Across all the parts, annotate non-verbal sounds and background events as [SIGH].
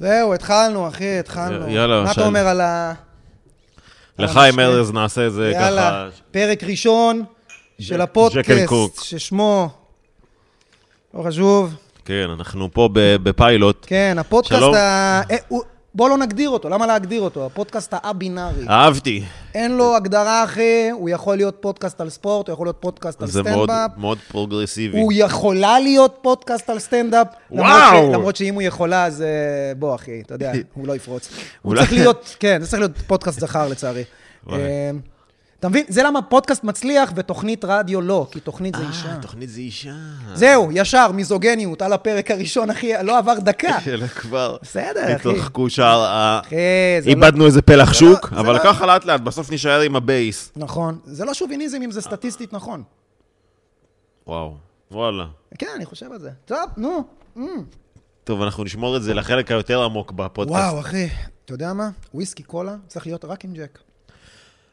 זהו, התחלנו, אחי, התחלנו. יאללה, מה אתה. אומר על ה... לחיים. ארז נעשה את זה יאללה, ככה. פרק ראשון של הפודקאסט. ששמו... לא חשוב. כן, אנחנו פה בפיילוט. כן, הפודקאסט שלום. ה... אה, הוא- בוא לא נגדיר אותו, למה להגדיר אותו? הפודקאסט א-בינארי. אהבתי. אין לו הגדרה, אחי, הוא יכול להיות פודקאסט על ספורט, הוא יכול להיות פודקאסט על זה מאוד סטנדאפ. מאוד פרוגרסיבי. הוא יכולה להיות פודקאסט על סטנדאפ. למרות וואו! ש- למרות שאם הוא יכולה, אז בוא, אחי, אתה יודע, [LAUGHS] הוא לא יפרוץ. הוא צריך להיות, כן, זה צריך להיות פודקאסט זכר, לצערי. [LAUGHS] אה, אתה מבין? זה למה פודקאסט מצליח ותוכנית רדיו לא, כי תוכנית זה אה, אישה. תוכנית זה אישה. זהו, ישר, מיזוגניות, על הפרק הראשון, אחי, לא עבר דקה. [LAUGHS] אלא כבר. בסדר, אחי. התרחקו שער ה... אחי, זה לא... איבדנו איזה פלח שוק, זה אבל לא- ככה לאט לאט, בסוף נשאר עם ה base. נכון. זה לא שוביניזם אם זה סטטיסטית נכון. וואו, וואלה. כן, אני חושב על זה. טוב, נו. Mm. טוב, אנחנו נשמור את זה לחלק היותר עמוק בפודקאסט. וואו, אחי, אתה יודע מה? וויסקי קולה צריך להיות רק עם ג'ק.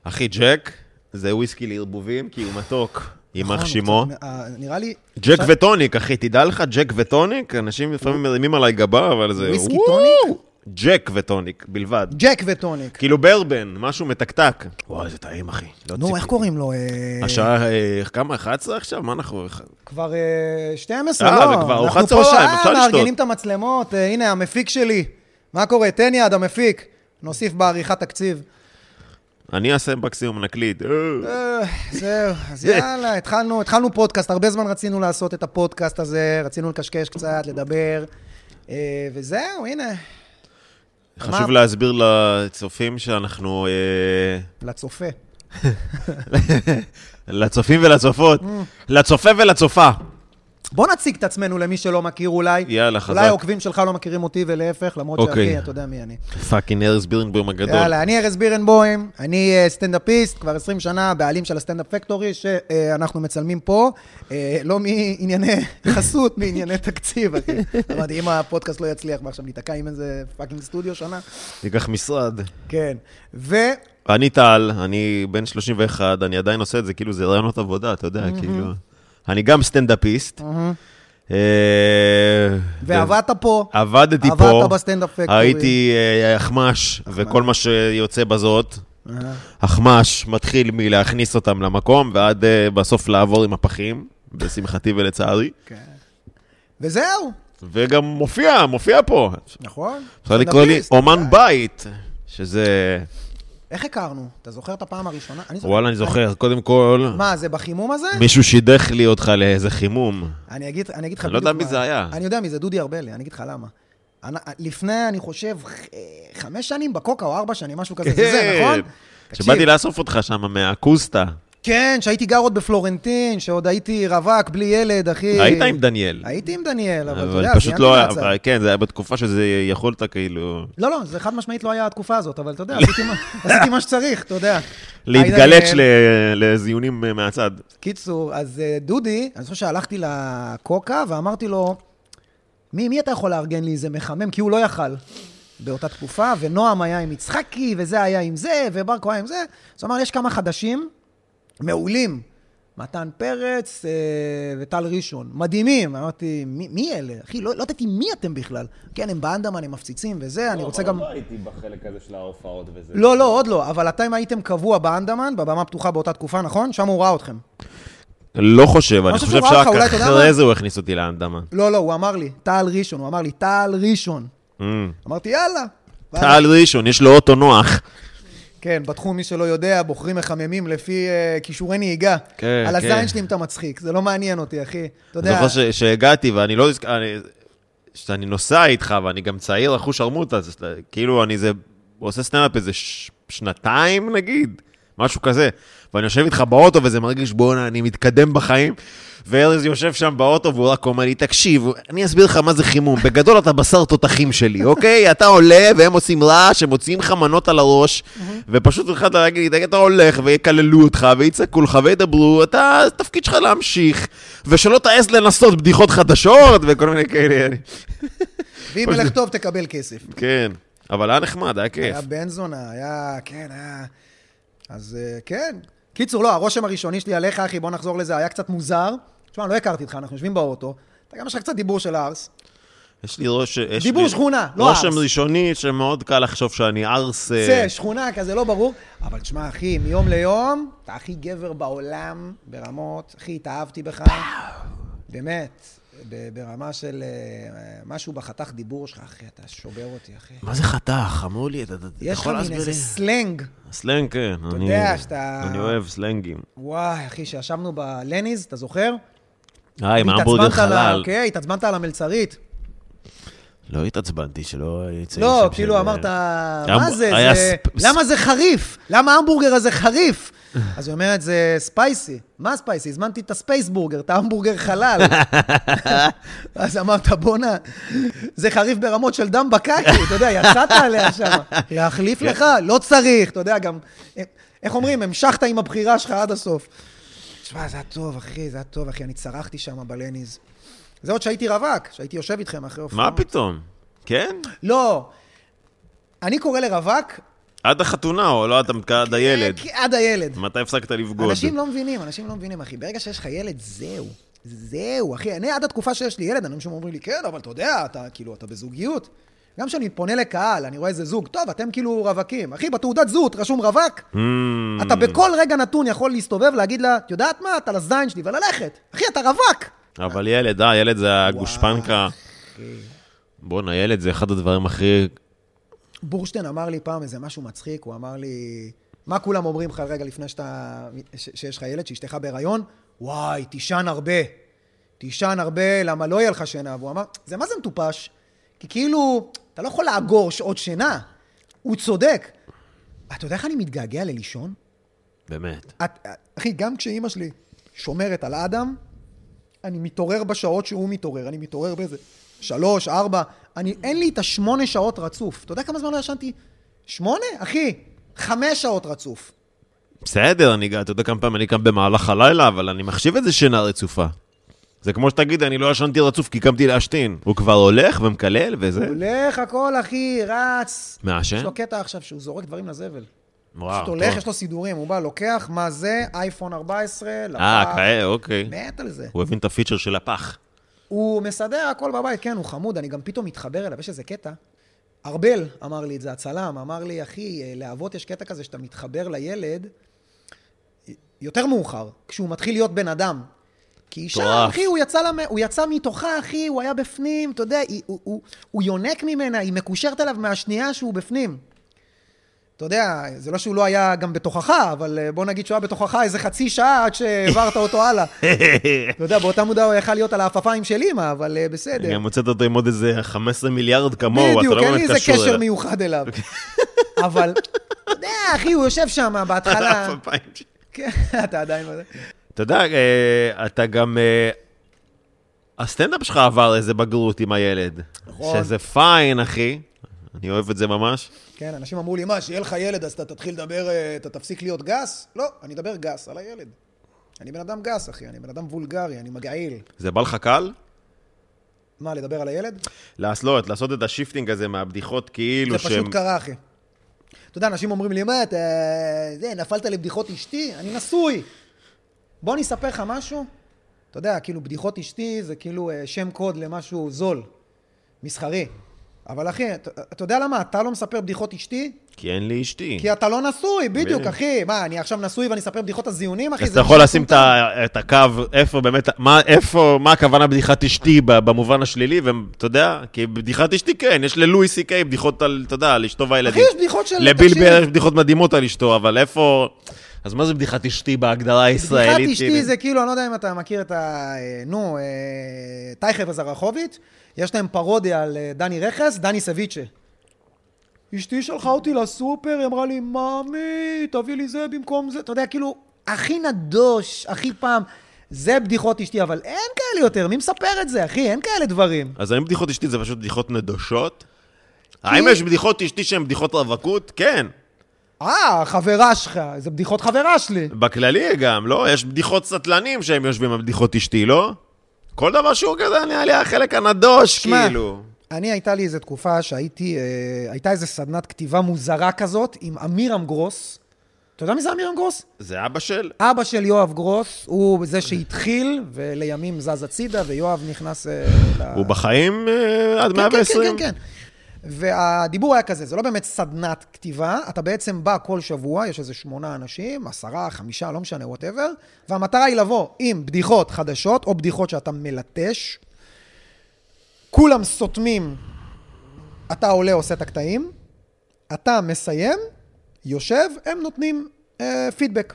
אחי, ג'ק זה וויסקי לערבובים, כי הוא מתוק, יימח נכון, שמו. אה, נראה לי... ג'ק וטוניק, אחי, תדע לך, ג'ק וטוניק, אנשים לפעמים מרימים עליי גבה, אבל זה... וויסקי! טוניק? ג'ק וטוניק בלבד. ג'ק וטוניק. כאילו ברבן, משהו מתקתק. וואי, זה טעים, אחי. לא נו, איך. קוראים לו? אה, השעה, אה, כמה? 11 עכשיו? מה אנחנו... כבר אה, 12, אה, לא. זה כבר ארוחת אנחנו פה צהריים, שעה אפשר לשתות. מארגנים את המצלמות. אה, הנה, המפיק שלי. מה קורה? תן יד, המפיק. נוסיף בעריכת תקציב. אני אעשה מקסימום נקליט. אה. אה, זהו, אז יאללה, התחלנו, התחלנו פודקאסט, הרבה זמן רצינו לעשות את הפודקאסט הזה, רצינו לקשקש קצת, לדבר, אה, וזהו, הנה, חשוב? להסביר לצופים שאנחנו... לצופה. [LAUGHS] לצופים ולצופות. Mm. לצופה ולצופה. בוא נציג את עצמנו למי שלא מכיר אולי. יאללה, חזק. אולי העוקבים שלך לא מכירים אותי ולהפך, למרות אוקיי. שאחי, אתה יודע מי אני. fucking ארז בירנבוים הגדול. יאללה, אני ארז בירנבוים, אני אה, סטנדאפיסט, כבר 20 שנה, בעלים של הסטנדאפ פקטורי, שאנחנו מצלמים פה, אה, לא מענייני [LAUGHS] חסות, מענייני תקציב, אחי. [LAUGHS] אמרתי, אם הפודקאסט לא יצליח, ועכשיו ניתקע עם איזה fucking סטודיו שנה? ניקח משרד. כן. ו... אני טל, אני בן 31, אני עדיין עושה את זה, כאילו זה רעיונות עבודה, אתה יודע, כאילו... אני גם סטנדאפיסט. אה, ועבדת פה. עבדתי עבדת פה. בסטנדאפ פקטורי. הייתי אה, אחמ"ש, וכל מה שיוצא בזאת. אחמ"ש מתחיל מלהכניס אותם למקום, ועד אה, בסוף לעבור עם הפחים, לשמחתי ולצערי. כן. וזהו, וגם מופיע, מופיע פה. נכון. אפשר לקרוא לי. אומן בית, שזה... איך הכרנו? אתה זוכר את הפעם הראשונה? אני זוכר. וואלה, אני זוכר, קודם כל, מה, זה בחימום הזה? מישהו שידך לי אותך לאיזה חימום. אני אגיד, אני אגיד לך אני לא יודע מי זה היה. אני יודע מי זה, דודי ארבלי, אני אגיד לך למה. אני, לפני, אני חושב, אה, חמש שנים בקוקה או ארבע שנים, משהו כזה, זה זה, נכון? שבאתי תקשיב, לאסוף אותך שם מהקוסטה. כן, שהייתי גר עוד בפלורנטין, שעוד הייתי רווק, בלי ילד, אחי. היית עם דניאל. הייתי עם דניאל, אבל אתה אבל יודע, פשוט לא היה. אבל כן, זה היה בתקופה שזה יכולת כאילו לא, לא, זה חד משמעית לא היה התקופה הזאת, אבל אתה יודע, עשיתי מה- [LAUGHS] עשיתי מה שצריך, אתה יודע. להתגלץ' היי, ל- לזיונים אה, מהצד. קיצור, אז אה, דודי, אני זוכר שהלכתי לקוקה ואמרתי לו, מי, מי אתה יכול לארגן לי איזה מחמם? כי הוא לא יכל באותה תקופה, ונועם היה עם יצחקי, וזה היה עם זה, וברקו היה עם זה. אז הוא אמר, יש כמה חדשים מעולים. מתן פרץ אה, וטל ראשון, מדהימים. אמרתי, מי, מי אלה? אחי, לא, לא ידעתי מי אתם בכלל. כן, הם באנדמן, הם מפציצים וזה, אני רוצה גם... לא הייתי בחלק הזה של ההופעות וזה. לא, לא, עוד לא, אבל אתם הייתם קבוע באנדמן, בבמה פתוחה באותה תקופה, נכון? שם הוא ראה אתכם. לא חושב, אני חושב חושב שרק אחרי? זה הוא הכניס אותי לאנדמה. לא, לא, הוא אמר לי, טל ראשון, הוא אמר לי, טל ראשון. Mm. אמרתי, יאללה. טל ראשון, יש לו אוטו נוח. כן, בתחום, מי שלא יודע, בוחרים מחממים לפי uh, כישורי נהיגה. כן, על כן. הזין שלי אם אתה מצחיק, זה לא מעניין אותי, אחי. אתה אני יודע, זוכר ש- שהגעתי ואני לא... אני- כשאני נוסע איתך ואני גם צעיר אחוש שרמוטה, אז אתה- כאילו אני זה... עושה סטנדאפ איזה ש- שנתיים נגיד, משהו כזה. ואני יושב איתך באוטו וזה מרגיש בואנה, אני מתקדם בחיים. וארז יושב שם באוטו והוא רק אומר לי, תקשיב, אני אסביר לך מה זה חימום. בגדול אתה בשר תותחים שלי, אוקיי? אתה עולה והם עושים רעש, הם מוציאים לך מנות על הראש, ופשוט התחלת להגיד לי, "תגיד, אתה הולך ויקללו אותך ויצעקו לך וידברו, אתה, התפקיד שלך להמשיך, ושלא תעז לנסות בדיחות חדשות וכל מיני כאלה. ואם ילך טוב, תקבל כסף. כן, אבל היה נחמד, היה כיף. היה בן זונה, היה, כן, היה... אז אה, כן. קיצור, לא, הרושם הראשוני שלי עליך, אחי, בוא נחזור לזה, היה קצת מוזר. תשמע, לא הכרתי אותך, אנחנו יושבים באוטו. אתה גם יש לך קצת דיבור של ארס. יש לי ראש... יש דיבור לי שכונה, לא רושם ארס. ראשוני שמאוד קל לחשוב שאני ארס... אה, זה, שכונה כזה, לא ברור. אבל תשמע, אחי, מיום ליום, אתה הכי גבר בעולם ברמות. אחי, התאהבתי בך. באמת. ברמה של אה, משהו בחתך דיבור שלך, אחי, אתה שובר אותי, אחי. מה זה חתך? אמרו לי, אתה אתה יש לך יכול מין להסביר איזה לי? סלנג. סלנג, כן. אני- יודע שאתה- אני אוהב סלנגים. וואי, אחי, שישבנו בלניז, אתה זוכר? אה, עם ההמבורגר והתעצבנת על ה- חלל. כן, התעצבנת על המלצרית. לא התעצבנתי, שלא יצא לא, כאילו אמרת, מה זה, למה זה חריף? למה ההמבורגר הזה חריף? [LAUGHS] אז היא אומרת, זה spicy. מה spicy? הזמנתי את הספייסבורגר, את ההמבורגר חלל. [LAUGHS] אז אמרת, בואנה, זה חריף ברמות של דם בקקי, אתה יודע, יצאת עליה שם. להחליף לך? לא צריך, אתה יודע, גם, איך אומרים, המשכת עם הבחירה שלך עד הסוף. תשמע, זה היה טוב, אחי, זה היה טוב, אחי, אני צרחתי שם בלניז. זה עוד שהייתי רווק, שהייתי יושב איתכם אחרי הופעות. מה פתאום? כן? לא. אני קורא לרווק... עד החתונה, או לא, אתה עד הילד. כן, עד הילד. מתי הפסקת לבגוד? אנשים לא מבינים, אנשים לא מבינים, אחי. ברגע שיש לך ילד, זהו. זהו, אחי. אני עד התקופה שיש לי ילד, אנשים אומרים לי, כן, אבל אתה יודע, אתה כאילו, אתה בזוגיות. גם כשאני פונה לקהל, אני רואה איזה זוג, טוב, אתם כאילו רווקים. אחי, בתעודת זהות רשום רווק. Mm, אתה בכל רגע נתון יכול להסתובב, להגיד לה, את יודעת מה, אתה לזין שלי, וללכת. אחי, אתה רווק. אבל ילד, אה, ילד זה הגושפנקה. בואנה, ילד זה אחד הדברים הכי... בורשטיין אמר לי פעם איזה משהו מצחיק, הוא אמר לי, מה כולם אומרים לך רגע לפני שאתה, ש, שיש לך ילד, שאשתך בהיריון? וואי, תישן הרבה. תישן הרבה, למה לא יהיה לך שינה? והוא אמר, זה מה זה מטופש? כי כאילו, אתה לא יכול לאגור שעות שינה. הוא צודק. אתה יודע איך אני מתגעגע ללישון? באמת. את, אחי, גם כשאימא שלי שומרת על אדם, אני מתעורר בשעות שהוא מתעורר. אני מתעורר באיזה שלוש, ארבע. אני, אין לי את השמונה שעות רצוף. אתה יודע כמה זמן לא ישנתי? שמונה? אחי, חמש שעות רצוף. בסדר, אני, אתה יודע כמה פעמים אני קם במהלך הלילה, אבל אני מחשיב את זה שינה רצופה. זה כמו שתגיד, אני לא ישנתי רצוף כי קמתי להשתין. הוא כבר הולך ומקלל וזה. הולך הכל, אחי, רץ. מעשן? יש לו קטע עכשיו שהוא זורק דברים לזבל. וואו, פשוט הולך, טוב. יש לו סידורים. הוא בא, לוקח, מה זה? אייפון 14, אה, לפח. כאלה, אוקיי. מת על זה. הוא הבין את הפיצ'ר של הפח. הוא מסדר הכל בבית, כן, הוא חמוד, אני גם פתאום מתחבר אליו, יש איזה קטע. ארבל אמר לי את זה, הצלם, אמר לי, אחי, אה, לאבות יש קטע כזה שאתה מתחבר לילד יותר מאוחר, כשהוא מתחיל להיות בן אדם. כי אישה. אחי, הוא יצא, למ... הוא יצא מתוכה, אחי, הוא היה בפנים, אתה יודע, היא, הוא, הוא, הוא יונק ממנה, היא מקושרת אליו מהשנייה שהוא בפנים. אתה יודע, זה לא שהוא לא היה גם בתוכך, אבל אה, בוא נגיד שהוא היה בתוכך איזה חצי שעה עד שהעברת [LAUGHS] אותו הלאה. אתה יודע, באותה מודעה הוא יכל להיות על העפעפיים של אימא, אבל אה, בסדר. גם מוצאת אותו עם עוד איזה 15 מיליארד כמוהו, אתה בדיוק, לא אין לי באמת איזה קשור קשר אליו. מיוחד אליו. [LAUGHS] אבל, אתה יודע, אחי, הוא יושב שם [LAUGHS] בהתחלה. כן, אתה עדיין... לא אתה יודע, אה, אתה גם... אה, הסטנדאפ שלך עבר איזה בגרות עם הילד. נכון. שזה פיין, אחי. אני אוהב את זה ממש. כן, אנשים אמרו לי, מה, שיהיה לך ילד, אז אתה תתחיל לדבר, אה, אתה תפסיק להיות גס? לא, אני אדבר גס על הילד. אני בן אדם גס, אחי, אני בן אדם וולגרי, אני מגעיל. זה בא לך קל? מה, לדבר על הילד? לעשות, לעשות את ה shifting הזה מהבדיחות כאילו זה פשוט קרה, אחי. אתה יודע, אנשים אומרים לי, מה, אתה... זה, נפלת לבדיחות אשתי? אני נשוי. בוא אני אספר לך משהו. אתה יודע, כאילו, בדיחות אשתי זה כאילו אה, שם קוד למשהו זול, מסחרי. אבל אחי, אתה, אתה יודע למה אתה לא מספר בדיחות אשתי? כי אין לי אשתי. כי אתה לא נשוי, בדיוק. אחי. מה, אני עכשיו נשוי ואני אספר בדיחות הזיונים, אחי? אז אתה יכול לשים את הקו, איפה באמת, מה, איפה, מה הכוונה בדיחת אשתי במובן השלילי, ואתה יודע, כי בדיחת אשתי כן, יש ללואי סי קיי בדיחות על, אתה יודע, על אשתו אחי, והילדים. יש בדיחות של... לביל בר יש בדיחות מדהימות על אשתו, אבל איפה... אז מה זה בדיחת אשתי בהגדרה הישראלית? בדיחת אשתי כאילו? זה כאילו, אני לא יודע אם אתה מכיר את ה... אה, נו, אה, טייכר וזרחוביץ', יש להם פרודיה על אה, דני רכס, דני סביצ'ה. אשתי שלחה אותי לסופר, היא אמרה לי, מאמי, תביא לי זה במקום זה. אתה יודע, כאילו, הכי נדוש, הכי פעם. זה בדיחות אשתי, אבל אין כאלה יותר, מי מספר את זה, אחי? אין כאלה דברים. אז האם בדיחות אשתי זה פשוט בדיחות נדושות? האם יש בדיחות אשתי שהן בדיחות רווקות? כן. אה, חברה שלך, זה בדיחות חברה שלי. בכללי גם, לא? יש בדיחות סטלנים שהם יושבים על בדיחות אשתי, לא? כל דבר שהוא כזה נראה לי החלק הנדוש, שמע, כאילו. אני, הייתה לי איזו תקופה שהייתי, אה, הייתה איזו סדנת כתיבה מוזרה כזאת עם עמירם גרוס. אתה יודע מי זה עמירם גרוס? זה אבא של? אבא של יואב גרוס, הוא זה שהתחיל, ולימים זז הצידה, ויואב נכנס אה, ל... הוא בחיים אה, עד כן, 120? כן, כן, כן, כן. והדיבור היה כזה, זה לא באמת סדנת כתיבה, אתה בעצם בא כל שבוע, יש איזה שמונה אנשים, עשרה, חמישה, לא משנה, whatever, והמטרה היא לבוא עם בדיחות חדשות, או בדיחות שאתה מלטש, כולם סותמים, אתה עולה, עושה את הקטעים, אתה מסיים, יושב, הם נותנים אה, פידבק.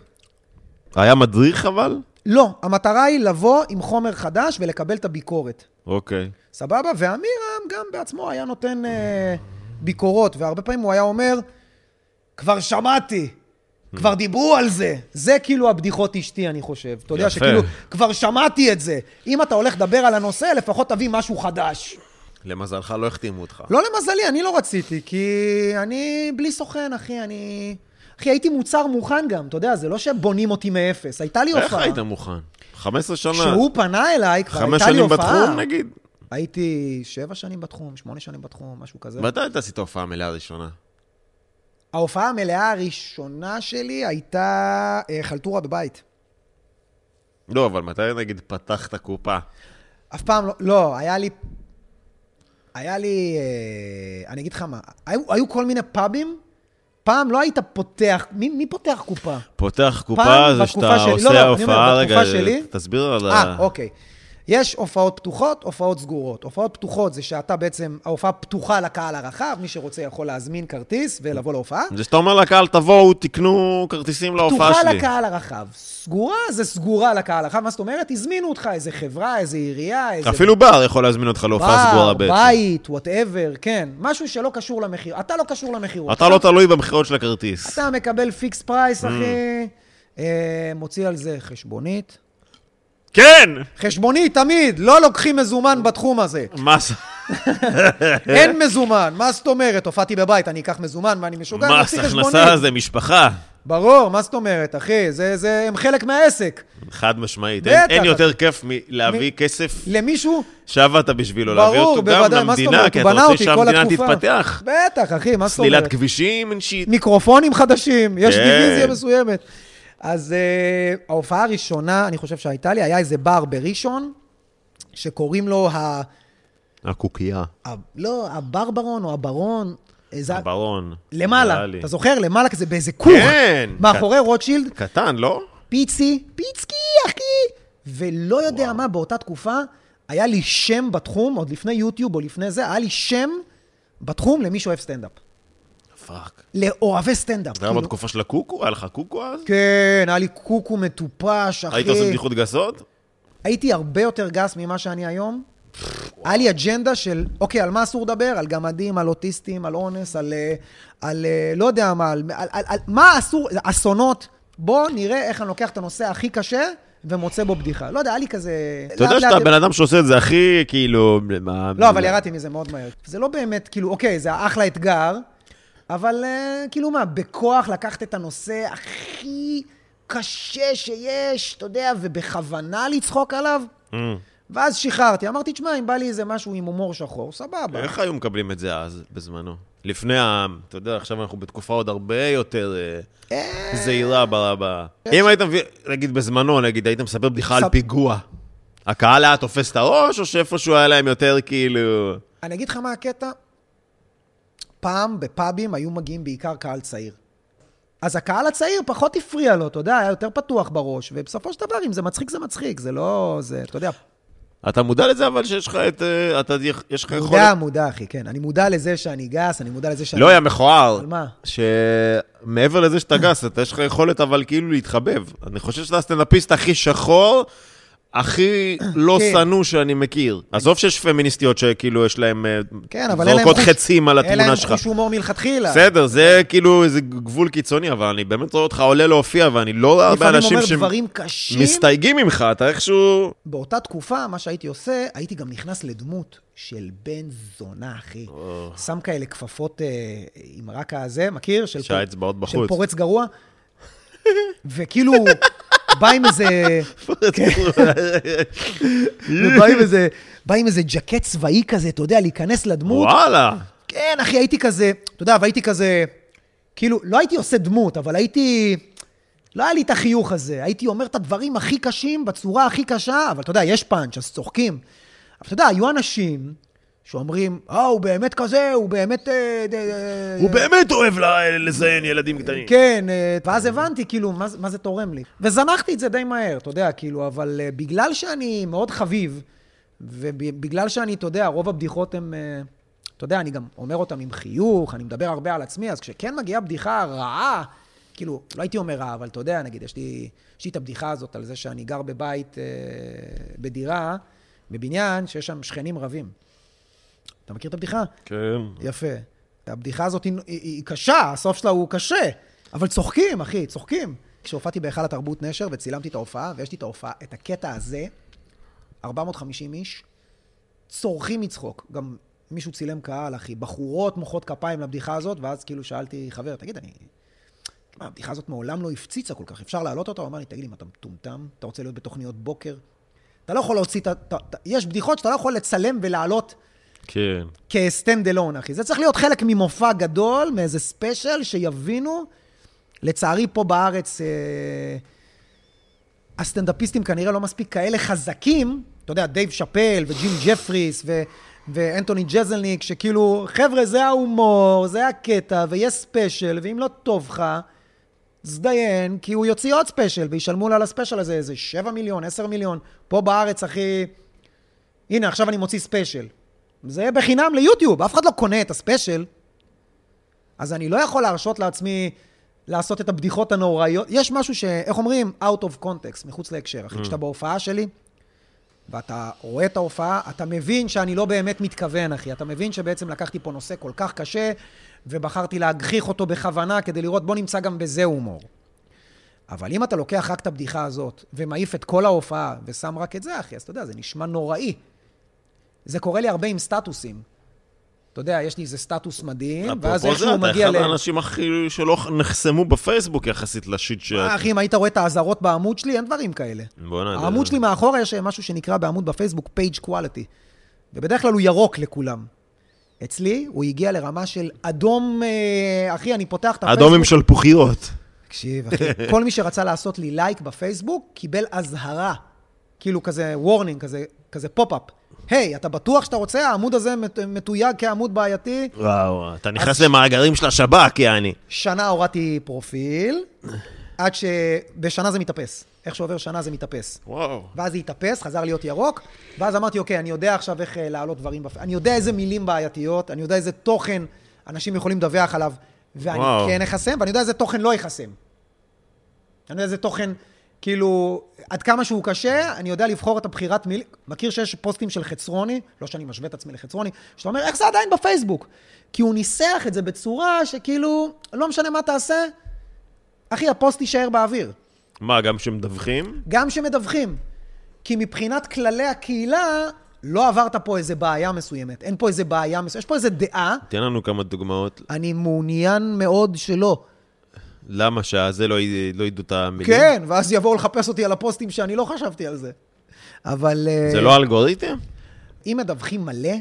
היה מדריך אבל? לא, המטרה היא לבוא עם חומר חדש ולקבל את הביקורת. אוקיי. סבבה? ואמירם גם בעצמו היה נותן אה, ביקורות, והרבה פעמים הוא היה אומר, כבר שמעתי, כבר דיברו על זה. זה כאילו הבדיחות אשתי, אני חושב. אתה יודע. שכאילו, כבר שמעתי את זה. אם אתה הולך לדבר על הנושא, לפחות תביא משהו חדש. למזלך לא החתימו אותך. לא למזלי, אני לא רציתי, כי אני בלי סוכן, אחי, אני... אחי, הייתי מוצר מוכן גם, אתה יודע, זה לא שבונים אותי מאפס. הייתה לי איך הופעה. היית מוכן? 15 שנה. כשהוא פנה אליי, כבר חמש הייתה לי שנים הופעה. בתחום נגיד? הייתי שבע שנים בתחום, שמונה שנים בתחום, משהו כזה. מתי אתה עשית הופעה מלאה ראשונה? ההופעה המלאה הראשונה שלי הייתה אה, חלטורה בבית. לא, אבל מתי נגיד פתחת קופה? אף פעם לא, לא, היה לי... היה לי... אה, אני אגיד לך מה, היו, היו כל מיני פאבים, פעם לא היית פותח, מי, מי פותח קופה? פותח קופה זה שאתה שלי- עושה לא, לא, הופעה, רגע, תסביר על אה, ה... אוקיי. יש הופעות פתוחות, הופעות סגורות. הופעות פתוחות זה שאתה בעצם, ההופעה פתוחה לקהל הרחב, מי שרוצה יכול להזמין כרטיס ולבוא להופעה. זה שאתה אומר לקהל, תבואו, תקנו כרטיסים להופעה פתוחה שלי. לקהל הרחב. סגורה זה סגורה לקהל הרחב. מה זאת אומרת? הזמינו אותך איזה חברה, איזה עירייה, איזה... אפילו בר יכול להזמין אותך להופעה סגורה בר, בעצם. בית, whatever, כן. משהו שלא קשור למחיר. אתה לא קשור למחיר. אתה לא תלוי במכירות של הכרטיס. אתה מקבל fix price, Mm. אחי, אה, מוציא על זה חשבונית. כן! חשבונית, תמיד, לא לוקחים מזומן בתחום הזה. מס [LAUGHS] אין מזומן, מה זאת אומרת? הופעתי בבית, אני אקח מזומן, מה אני משוגע? אני מס מוציא חשבונית. הכנסה זה משפחה. ברור, מה זאת אומרת, אחי? זה, זה, הם חלק מהעסק. חד משמעית. בטח. אין- אין יותר כיף מלהביא מ- כסף למישהו, שעבדת בשבילו. ברור, להביא אותו גם בוודאי, מה זאת למדינה? כי אתה רוצה שהמדינה. תתפתח. בטח, אחי, מה זאת סלילת אומרת? כבישים, אין שיט. מיקרופונים חדשים, יש כן. דיוויזיה מסוימת. אז uh, ההופעה הראשונה, אני חושב שהייתה לי, היה איזה בר בראשון, שקוראים לו ה... הקוקייה. ה... לא, הברברון או הברון. איזה... הברון. למעלה. אתה זוכר? למעלה כזה באיזה כוך. כן. מאחורי רוטשילד, קטן, לא? פיצי, פיצקי, אחי. ולא יודע מה, באותה תקופה, היה לי שם בתחום, עוד לפני יוטיוב או לפני זה, היה לי שם בתחום למי שאוהב סטנדאפ. fuck. לאוהבי סטנדאפ. זה היה כאילו. בתקופה של הקוקו? היה לך קוקו אז? כן, היה לי קוקו מטופש, אחי. היית עושה בדיחות גסות? הייתי הרבה יותר גס ממה שאני היום. היה לי אג'נדה של, אוקיי, על מה אסור לדבר? על גמדים, על אוטיסטים, על אונס, על, אה, על אה, לא יודע מה, על, על, על, על מה אסור, אסונות. בוא נראה איך אני לוקח את הנושא הכי קשה ומוצא בו בדיחה. לא יודע, היה לי כזה... אתה יודע שאתה הבן אדם שעושה את זה הכי, כאילו... לא, אבל ירדתי מזה מאוד מהר. זה לא באמת, כאילו, אוקיי, זה אחלה אתגר, אבל אה, כאילו מה, בכוח לקחת את הנושא הכי קשה שיש, אתה יודע, ובכוונה לצחוק עליו, Mm. ואז שחררתי. אמרתי, תשמע, אם בא לי איזה משהו עם הומור שחור, סבבה. איך היו מקבלים את זה אז, בזמנו? לפני ה... אתה יודע, עכשיו אנחנו בתקופה עוד הרבה יותר אה, אה, זהירה ב... ב- אם היית מביא, נגיד בזמנו, נגיד, היית מספר בדיחה על פיגוע, הקהל היה תופס את הראש, או שאיפשהו היה להם יותר כאילו... אני אגיד לך מה הקטע. פעם בפאבים היו מגיעים בעיקר קהל צעיר. אז הקהל הצעיר פחות הפריע לו, אתה יודע, היה יותר פתוח בראש, ובסופו של דבר, אם זה מצחיק, זה מצחיק, זה לא... זה, אתה יודע, אתה מודע לזה אבל שיש לך את... אה, אתה, יש לך יכולת... מודע, מודע, אחי, כן. אני מודע לזה שאני גס, אני מודע לזה שאני... לא היה מכוער. על מה? שמעבר לזה שאתה גס, אתה יש לך יכולת אבל כאילו להתחבב. אני חושב שאתה הסטנדאפיסט הכי שחור, הכי [COUGHS] לא כן. שנוא שאני מכיר. עזוב שיש פמיניסטיות שכאילו יש להן אה, כן, אין זורקות. חצים על אין התמונה שלך. חוש הומור מלכתחילה. בסדר, זה כאילו איזה גבול קיצוני, אבל אני באמת רואה אותך עולה להופיע, ואני לא רואה הרבה אנשים. שמסתייגים ממך, אתה איכשהו... באותה תקופה, מה שהייתי עושה, הייתי גם נכנס לדמות של בן זונה, אחי. שם כאלה כפפות אה, עם רק הזה, מכיר? של. פורץ גרוע. וכאילו, בא עם איזה... [LAUGHS] כן. ובא עם איזה... בא עם איזה ג'קט צבאי כזה, אתה יודע, להיכנס לדמות. וואלה. כן, אחי, הייתי כזה, אתה יודע, והייתי כזה, כאילו, לא הייתי עושה דמות, אבל הייתי, לא היה לי את החיוך הזה. הייתי אומר את הדברים הכי קשים בצורה הכי קשה, אבל אתה יודע, יש פאנץ', אז צוחקים. אבל אתה יודע, היו אנשים שאומרים, אה, הוא באמת כזה, הוא באמת... אה, אה, הוא באמת אוהב לזיין ילדים קטנים. כן, אה, ואז הבנתי, כאילו, מה, זה- מה זה תורם לי. וזנחתי את זה די מהר, אתה יודע, כאילו, אבל בגלל שאני מאוד חביב, ובגלל שאני, אתה יודע, רוב הבדיחות הן, אתה יודע, אני גם אומר אותן עם חיוך, אני מדבר הרבה על עצמי, אז כשכן מגיעה בדיחה רעה, כאילו, לא הייתי אומר רעה, אבל אתה יודע, נגיד, יש לי, יש לי את הבדיחה הזאת על זה שאני גר בבית, בדירה, בבניין, שיש שם שכנים רבים. אתה מכיר את הבדיחה? כן. יפה. הבדיחה הזאת היא, היא, היא קשה, הסוף שלה הוא קשה, אבל צוחקים, אחי, צוחקים. כשהופעתי בהיכל התרבות נשר וצילמתי את ההופעה, ויש לי את ההופעה, את הקטע הזה, 450 איש, צורחים מצחוק. גם מישהו צילם קהל, אחי, בחורות מוחאות כפיים לבדיחה הזאת, ואז כאילו שאלתי חבר, תגיד, אני... מה, הבדיחה הזאת מעולם לא הפציצה כל כך, אפשר להעלות אותה? הוא אמר לי, תגיד לי, מה, אתה מטומטם? אתה רוצה להיות בתוכניות בוקר? אתה לא יכול להוציא את ה... יש בדיחות שאתה לא יכול לצלם ולהעלות כן. כ stand alone, אחי. זה צריך להיות חלק ממופע גדול, מאיזה special, שיבינו. לצערי, פה בארץ, אה, הסטנדאפיסטים כנראה לא מספיק כאלה חזקים. אתה יודע, דייב שאפל וג'ים ג'פריס ו... ואנטוני ג'זלניק, שכאילו, חבר'ה, זה ההומור, זה הקטע, ויש ספיישל, ואם לא טוב לך, זדיין, כי הוא יוציא עוד ספיישל, וישלמו לו על הספיישל הזה איזה 7 מיליון, 10 מיליון. פה בארץ, אחי, הנה, עכשיו אני מוציא ספיישל. זה בחינם ליוטיוב, אף אחד לא קונה את הספיישל. אז אני לא יכול להרשות לעצמי לעשות את הבדיחות הנוראיות. יש משהו ש... איך אומרים? out of context, מחוץ להקשר. אחי, כשאתה בהופעה שלי, ואתה רואה את ההופעה, אתה מבין שאני לא באמת מתכוון, אחי. אתה מבין שבעצם לקחתי פה נושא כל כך קשה, ובחרתי להגחיך אותו בכוונה כדי לראות, בוא נמצא גם בזה הומור. אבל אם אתה לוקח רק את הבדיחה הזאת, ומעיף את כל ההופעה, ושם רק את זה, אחי, אז אתה יודע, זה נשמע נוראי. זה קורה לי הרבה עם סטטוסים. אתה יודע, יש לי איזה סטטוס מדהים, ואז אפרופו זה, אתה מגיע אחד ל... האנשים הכי שלא נחסמו בפייסבוק יחסית לשיט ש... אחי, אם היית רואה את האזהרות בעמוד שלי, אין דברים כאלה. העמוד שלי מאחורה יש משהו שנקרא בעמוד בפייסבוק page quality. ובדרך כלל הוא ירוק לכולם. אצלי הוא הגיע לרמה של אדום, אה, אחי, אני פותח את הפייסבוק. אדום עם שלפוחיות. תקשיב, אחי, כל מי שרצה לעשות לי לייק בפייסבוק, קיבל אזהרה. כאילו כזה warning, כזה, כזה פופ-אפ. היי, אתה בטוח שאתה רוצה? העמוד הזה מת- מתויג כעמוד בעייתי? וואו, אתה נכנס למאגרים של השב"כ, יעני. שנה הורדתי פרופיל, עד שבשנה זה מתאפס. איך שעובר שנה זה מתאפס. וואו. ואז זה התאפס, חזר להיות ירוק, ואז אמרתי, אוקיי, אני יודע עכשיו איך אה, להעלות דברים, בפ... אני יודע איזה מילים בעייתיות, אני יודע איזה תוכן אנשים יכולים לדווח עליו, ואני וואו. כן אחסם, ואני יודע איזה תוכן לא אחסם. אני יודע איזה תוכן, כאילו, עד כמה שהוא קשה, אני יודע לבחור את הבחירת מילים. מכיר שיש פוסטים של חצרוני, לא שאני משווה את עצמי לחצרוני, שאתה אומר, איך זה עדיין בפייסבוק? כי הוא ניסח את זה בצורה שכאילו, לא משנה מה תעשה, אחי, הפוסט יישאר באוויר. מה, גם שמדווחים? גם שמדווחים. כי מבחינת כללי הקהילה, לא עברת פה איזה בעיה מסוימת. אין פה איזה בעיה מסוימת. יש פה איזה דעה, תן לנו כמה דוגמאות. אני מעוניין מאוד שלא. למה שהזה לא לא ידעו את המילים? כן, ואז יבואו לחפש אותי על הפוסטים שאני לא חשבתי על זה. אבל... אה, זה לא אלגוריתם? אם מדווחים מלא,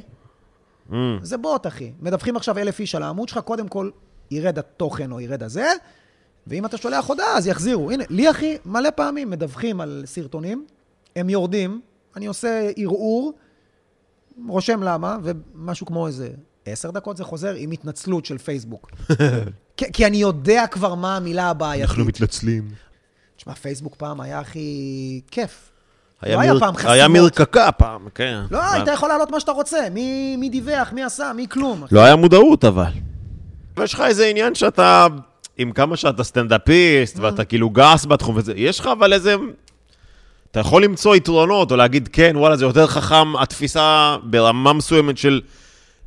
Mm. זה בוט, אחי. מדווחים עכשיו אלף איש על העמוד שלך, קודם כל ירד התוכן או ירד הזה, ואם אתה שולח הודעה, אז יחזירו. הנה, לי, אחי, מלא פעמים מדווחים על סרטונים, הם יורדים, אני עושה ערעור, רושם למה, ומשהו כמו איזה עשר דקות זה חוזר עם התנצלות של פייסבוק. [LAUGHS] כי, כי אני יודע כבר מה המילה הבעייתית. מתנצלים. תשמע, פייסבוק פעם היה הכי כיף. היה לא היה מר- פעם היה חסימות. מרקקה פעם, כן. לא, היית יכול להעלות מה שאתה רוצה. מי, מי דיווח, מי עשה, מי כלום. לא היה מודעות אבל. ויש לך איזה עניין שאתה, עם כמה שאתה סטנדאפיסט, Mm. ואתה כאילו גס בתחום וזה, יש לך אבל איזה... אתה יכול למצוא יתרונות, או להגיד, כן, וואלה, זה יותר חכם, התפיסה ברמה מסוימת של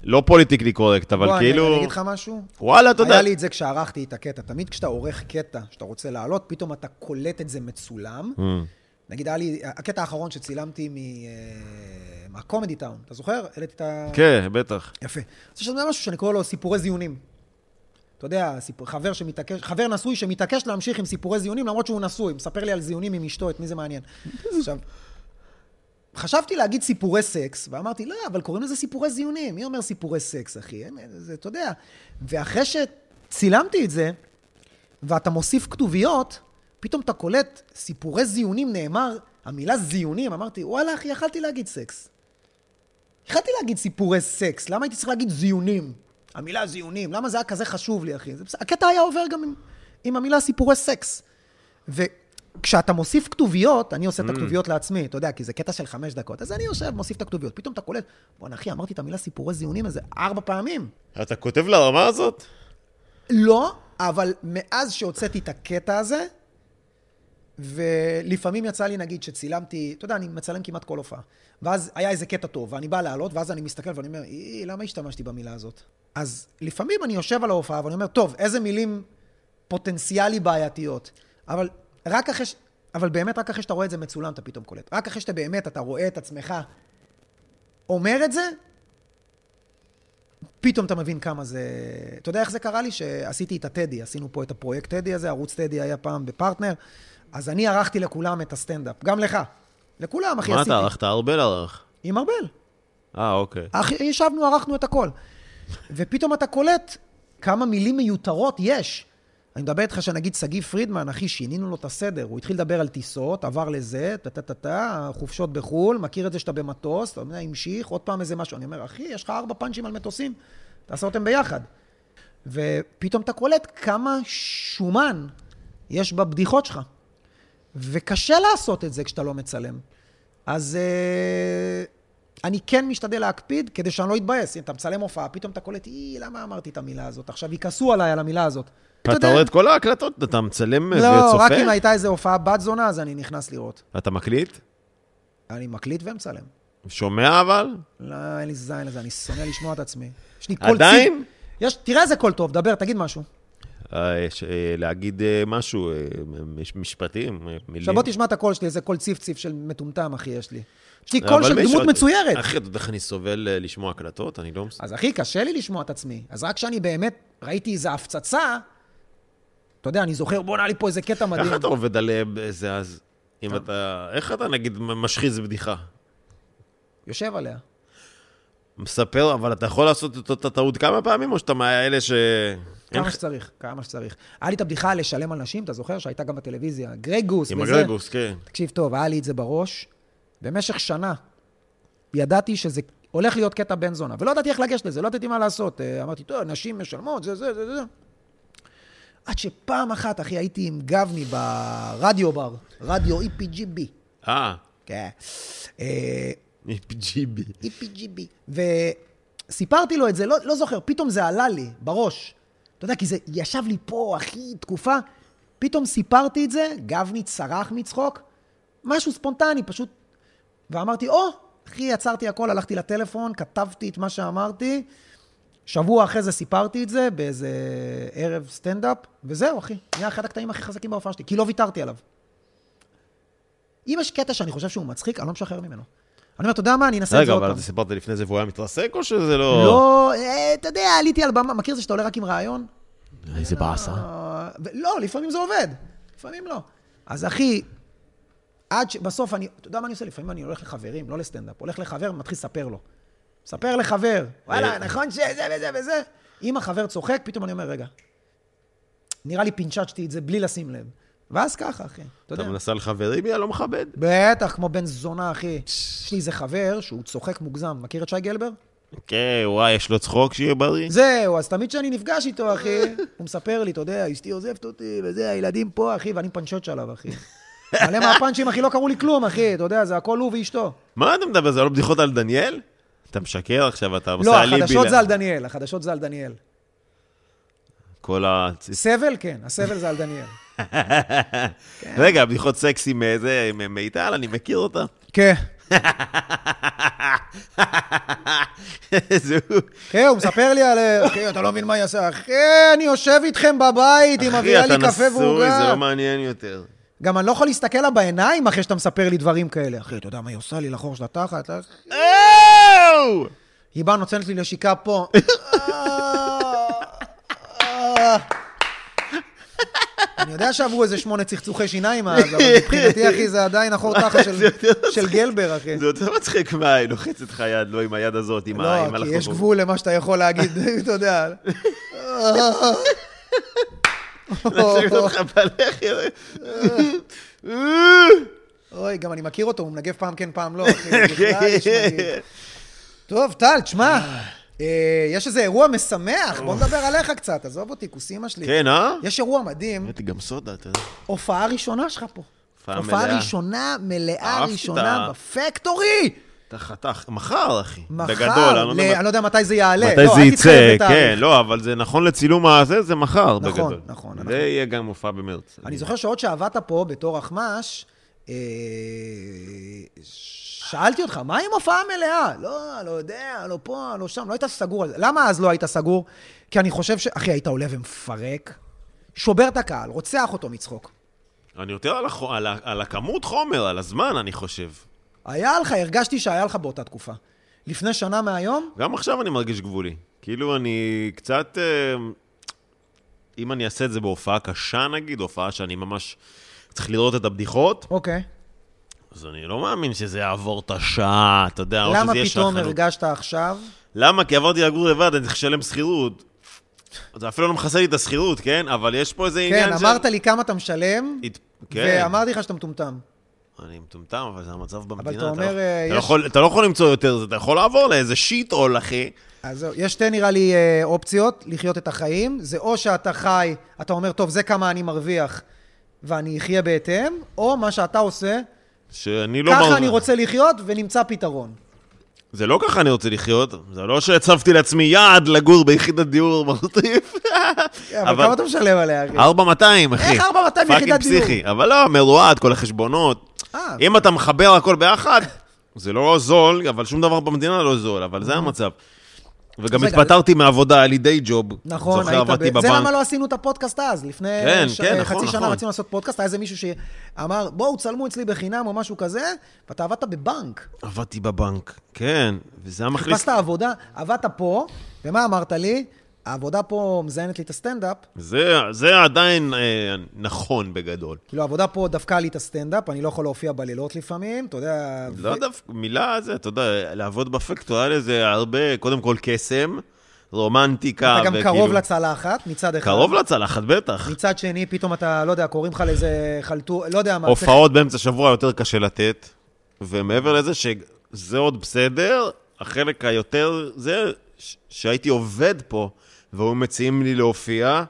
לא פוליטיקלי קורקט, אבל בוא, כאילו... אני אגיד לך משהו? וואלה, אתה יודע. היה לי את זה כשערכתי את הקטע. תמיד כשאתה עורך קטע שאתה רוצה להעלות, פתאום אתה קולט את זה מצולם. Mm. נגיד, היה לי, הקטע האחרון שצילמתי אה, מהקומדי טאון, אתה זוכר? העליתי את ה... כן, בטח. יפה. אז יש לנו משהו שאני קורא לו סיפורי זיונים. אתה יודע, סיפור, חבר שמתעקש, חבר נשוי שמתעקש להמשיך עם סיפורי זיונים, למרות שהוא נשוי, מספר לי על זיונים עם אשתו, את מי זה מעניין. [LAUGHS] עכשיו, חשבתי להגיד סיפורי סקס, ואמרתי, לא, אבל קוראים לזה סיפורי זיונים. מי אומר סיפורי סקס, אחי? זה, אתה יודע. ואחרי שצילמתי את זה, ואתה מוסיף כתוביות, פתאום אתה קולט, סיפורי זיונים נאמר, המילה זיונים, אמרתי, וואלה, אחי, יכלתי להגיד סקס. יכלתי להגיד סיפורי סקס, למה הייתי צריך להגיד זיונים? המילה זיונים, למה זה היה כזה חשוב לי, אחי? זה. הקטע היה עובר גם עם, עם המילה סיפורי סקס. וכשאתה מוסיף כתוביות, אני עושה את הכתוביות לעצמי, אתה יודע, כי זה קטע של חמש דקות, אז אני יושב, מוסיף את הכתוביות. פתאום אתה קולט, בוא'נה, אחי, אמרתי את המילה סיפורי זיונים איזה ארבע פעמים. אתה כותב לרמה הזאת? לא, אבל מאז שהוצאתי את הקטע הזה, ולפעמים יצא לי, נגיד, שצילמתי, אתה יודע, אני מצלם כמעט כל הופעה. ואז היה איזה קטע טוב, ואני בא לעלות, ואז אני מסתכל ואני אומר, אי, למה השתמשתי במילה הזאת? אז לפעמים אני יושב על ההופעה ואני אומר, טוב, איזה מילים פוטנציאלי בעייתיות. אבל רק אחרי, ש... אבל באמת רק אחרי שאתה רואה את זה מצולם, אתה פתאום קולט. רק אחרי שאתה באמת, אתה רואה את עצמך אומר את זה, פתאום אתה מבין כמה זה... אתה יודע איך זה קרה לי? שעשיתי את הטדי, עשינו פה את הפרויקט טדי הזה, ערוץ טדי היה פעם בפרטנר, אז אני ערכתי לכולם את הסטנדאפ, גם לך. לכולם, אחי, מה עשיתי. אתה ערכת? ארבל ערך. עם ארבל. אה, אוקיי. אחי, ישבנו, ערכנו את הכל. ופתאום אתה קולט כמה מילים מיותרות יש. אני מדבר איתך שנגיד שגיא פרידמן, אחי, שינינו לו את הסדר. הוא התחיל לדבר על טיסות, עבר לזה, טה-טה-טה-טה, חופשות בחו"ל, מכיר את זה שאתה במטוס, אתה יודע, המשיך, עוד פעם איזה משהו. אני אומר, אחי, יש לך ארבע פאנצ'ים על מטוסים, תעשה אותם ביחד. ופתאום אתה קולט כמה שומן יש בבדיחות שלך. וקשה לעשות את זה כשאתה לא מצלם. אז אה, אני כן משתדל להקפיד כדי שאני לא אתבאס. אם אתה מצלם הופעה, פתאום אתה קולט, אי, למה אמרתי את המילה הזאת? עכשיו יכעסו עליי על המילה הזאת. אתה רואה את כל ההקלטות? אתה מצלם לא, וצופה? רק אם הייתה איזו הופעה בת זונה, אז אני נכנס לראות. אתה מקליט? אני מקליט ומצלם. שומע אבל? לא, אין לי זין לזה, אני שונא לשמוע את עצמי. יש לי קול עדיין? ציפ. יש, תראה איזה קול טוב, דבר, תגיד משהו. אה, אה, להגיד אה, משהו, מש- משפטים, מילים. עכשיו בוא תשמע את הקול שלי, איזה קול ציף-ציף של מטומטם, אחי, יש לי. יש לי אבל קול של דמות מצוירת. אחי, אתה יודע איך אני סובל אה, לשמוע הקלטות? אני לא... מס- אז אחי, קשה לי לשמוע את עצמי. אז רק כשאני באמת ראיתי איזו הפצצה, אתה יודע, אני זוכר, בוא נעלה לי פה איזה קטע מדהים. איך אתה עובד על אה, זה אז? אם אתה... איך אתה, נגיד, משחיז בדיחה? יושב עליה. מספר, אבל אתה יכול לעשות את אותה טעות כמה פעמים, או שאתה מהאלה ש... כמה שצריך, כמה שצריך. היה לי את הבדיחה לשלם על נשים, אתה זוכר? שהייתה גם בטלוויזיה. גרגוס עם וזה. הגרגוס, כן. תקשיב טוב, היה לי את זה בראש. במשך שנה ידעתי שזה הולך להיות קטע בן זונה, ולא ידעתי איך לגשת לזה, לא ידעתי מה לעשות. אה, אמרתי, טוב, נשים משלמות, זה, זה, זה, זה. עד שפעם אחת, אחי, הייתי עם גבני ברדיו בר, רדיו EPGB. אה, כן. אה, ג'יבי. EPGB. וסיפרתי לו את זה, לא, לא זוכר, פתאום זה עלה לי בראש. אתה יודע, כי זה ישב לי פה, אחי, תקופה. פתאום סיפרתי את זה, גבני צרח מצחוק, משהו ספונטני, פשוט... ואמרתי, או, אחי, עצרתי הכל, הלכתי לטלפון, כתבתי את מה שאמרתי. שבוע אחרי זה סיפרתי את זה באיזה ערב סטנדאפ, וזהו, אחי. נהיה אחד הקטעים הכי חזקים בהופעה שלי, כי לא ויתרתי עליו. אם יש קטע שאני חושב שהוא מצחיק, אני לא משחרר ממנו. אני אומר, אתה יודע מה, אני אנסה את זה רגע, עוד אבל פעם. אתה סיפרת לפני זה והוא היה מתרסק, או שזה לא... לא, אה, אתה יודע, עליתי על במה, מכיר זה שאתה עולה רק עם רעיון? איזה באסה. אה, לא, לפעמים זה עובד, לפעמים לא. אז אחי, עד שבסוף אני, אתה יודע מה אני עושה? לפעמים אני הולך לחברים, לא לסטנדאפ, הולך לחבר ומתחיל לספר לו. מספר לחבר, וואלה, אה. נכון שזה וזה וזה. אם החבר צוחק, פתאום אני אומר, רגע, נראה לי פינצ'צ'תי את זה בלי לשים לב. ואז ככה, אחי, אתה אתה יודע. מנסה לחברים, יא לא מכבד. בטח, כמו בן זונה, אחי. יש לי איזה חבר שהוא צוחק מוגזם. מכיר את שי גלבר? כן, וואי, יש לו צחוק שיהיה בריא. זהו, אז תמיד כשאני נפגש איתו, אחי, הוא מספר לי, אתה יודע, אשתי עוזבת אותי, וזה, הילדים פה, אחי, ואני מפנצ'וץ' עליו, אחי. מלא מהפאנצ'ים, אחי, לא קראו לי כלום, אחי, אתה יודע, זה הכל הוא ואשתו. מה אתה מדבר? זה לא בדיחות על דניאל? אתה משקר עכשיו, אתה עושה לא, אליבי. החדשות ל- זה על דניאל, החדשות זה על דניאל. כל ה... סבל, כן, הסבל זה על דניאל. [LAUGHS] רגע, בדיחות סקסי מאיזה, מ- מיטל, אני מכיר אותה. כן. [LAUGHS] כן, הוא מספר לי על... אחי, אתה לא מבין מה היא עושה. אחי, אני יושב איתכם בבית, היא אחי, מביאה לי אתה קפה נשוי, זה ועוגה. לא מעניין יותר. גם אני לא יכול להסתכל לה בעיניים אחרי שאתה מספר לי דברים כאלה. אחי, אתה יודע מה היא עושה לי לחור של התחת? אוו! היא באה, נותנת לי נשיקה פה. [LAUGHS] אני יודע שעברו איזה שמונה צחצוחי שיניים אז, אבל מבחינתי, אחי, זה עדיין החור [LAUGHS] תחת של- גלבר, אחי. זה יותר מצחיק מה, היא לוחצת לך יד, לא עם היד הזאת, עם ה... עם לא, כי. יש גבול למה שאתה יכול להגיד, [LAUGHS] אתה יודע. לשבת [LAUGHS] אותך בלחי. אוי, גם אני מכיר אותו, הוא מנגב פעם כן, פעם לא. [LAUGHS] טוב, טל, תשמע, אה, יש איזה אירוע משמח, בוא נדבר עליך קצת, עזוב אותי, כוס אימא שלי. כן, אה? יש אירוע מדהים, הבאתי גם סודה, אתה יודע. הופעה ראשונה שלך פה. הופעה הופעה מלאה. ראשונה, מלאה ראשונה בפקטורי. אתה חתך, מחר, אחי. מחר, בגדול, אני לא ל- יודע אני לא יודע מתי זה יעלה. מתי לא, זה יצא. כן, לא, אבל זה נכון לצילום הזה, זה מחר, נכון, בגדול. נכון, זה נכון. יהיה גם הופעה במרץ. אני זוכר שעוד שעבדת פה בתור אחמ"ש, אה, שאלתי אותך, מה עם הופעה מלאה? לא, לא יודע, לא פה, לא שם, לא היית סגור על זה. למה אז לא היית סגור? כי אני חושב ש... אחי, היית עולה ומפרק, שובר את הקהל, רוצח אותו מצחוק. אני יותר על החו- על ה- על הכמות חומר, על הזמן, אני חושב. היה לך, הרגשתי שהיה לך באותה תקופה. לפני שנה מהיום, גם עכשיו אני מרגיש גבולי. כאילו, אני קצת... אה, אם אני אעשה את זה בהופעה קשה, נגיד, הופעה שאני ממש צריך לראות את הבדיחות, אוקיי. אז אני לא מאמין שזה יעבור את השעה, אתה יודע, או למה שזה יהיה פתאום שחנות. הרגשת עכשיו? למה? כי עברתי לגור לבד, אני צריך לשלם שכירות. זה אפילו לא מכסה לי את השכירות, כן? אבל יש פה איזה עניין כן, אמרת לי כמה אתה משלם, הת- כן. ואמרתי לך שאתה מטומטם. אני מטומטם, אבל זה המצב במדינה. אתה לא- אומר, אה, אתה לא יש- יכול- אתה לא יכול למצוא יותר, זה, אתה יכול לעבור לאיזה שיט עול, אחי. אז זהו, יש שתי נראה לי אה, אופציות לחיות את החיים. זה או שאתה חי, אתה אומר, טוב, זה כמה אני מרוויח, ואני אחיה בהתאם, או מה שאתה עושה, שאני לא... ככה מר- אני רוצה לחיות ונמצא פתרון. זה לא ככה אני רוצה לחיות, זה לא שהצבתי לעצמי יעד לגור ביחידת דיור מרטיף. כן, אבל כמה אתה משלם עליה, אחי? 4,200, אחי. איך 4,200 יחידת פאקינג דיור? פסיכי. אבל לא, מרועד, כל החשבונות. אה, אם אתה מחבר הכל ביחד, זה לא זול, אבל שום דבר במדינה לא זול, אבל זה המצב. וגם התפטרתי מהעבודה, היה לי די ג'וב. נכון, זוכר, עבדתי ב... זה בבנק. למה לא עשינו את הפודקאסט אז. לפני כן, ש... כן, חצי נכון, שנה נכון. רצינו לעשות פודקאסט, היה איזה מישהו שאמר, בואו, צלמו אצלי בחינם או משהו כזה, ואתה עבדת בבנק. עבדתי בבנק, כן, וזה היה מכניס... חיפשת עבודה, עבדת פה, ומה אמרת לי? העבודה פה מזיינת לי את הסטנדאפ, זה, זה עדיין אה, נכון בגדול. כאילו, העבודה פה דפקה לי את הסטנדאפ, אני לא יכול להופיע בלילות לפעמים, אתה יודע... לא ו- דווקא, מילה זה, אתה יודע, לעבוד בפקטור, היה לזה הרבה, קודם כל קסם, רומנטיקה, אתה גם וכאילו- קרוב לצלחת, מצד אחד. קרוב לצלחת, בטח. מצד שני, פתאום אתה, לא יודע, קוראים לך לאיזה חלטור, לא יודע מה. צריך- הופעות באמצע שבוע יותר קשה לתת, ומעבר לזה שזה עוד בסדר, החלק היותר, זה ש- שהייתי עובד פה, והיו מציעים לי להופיע,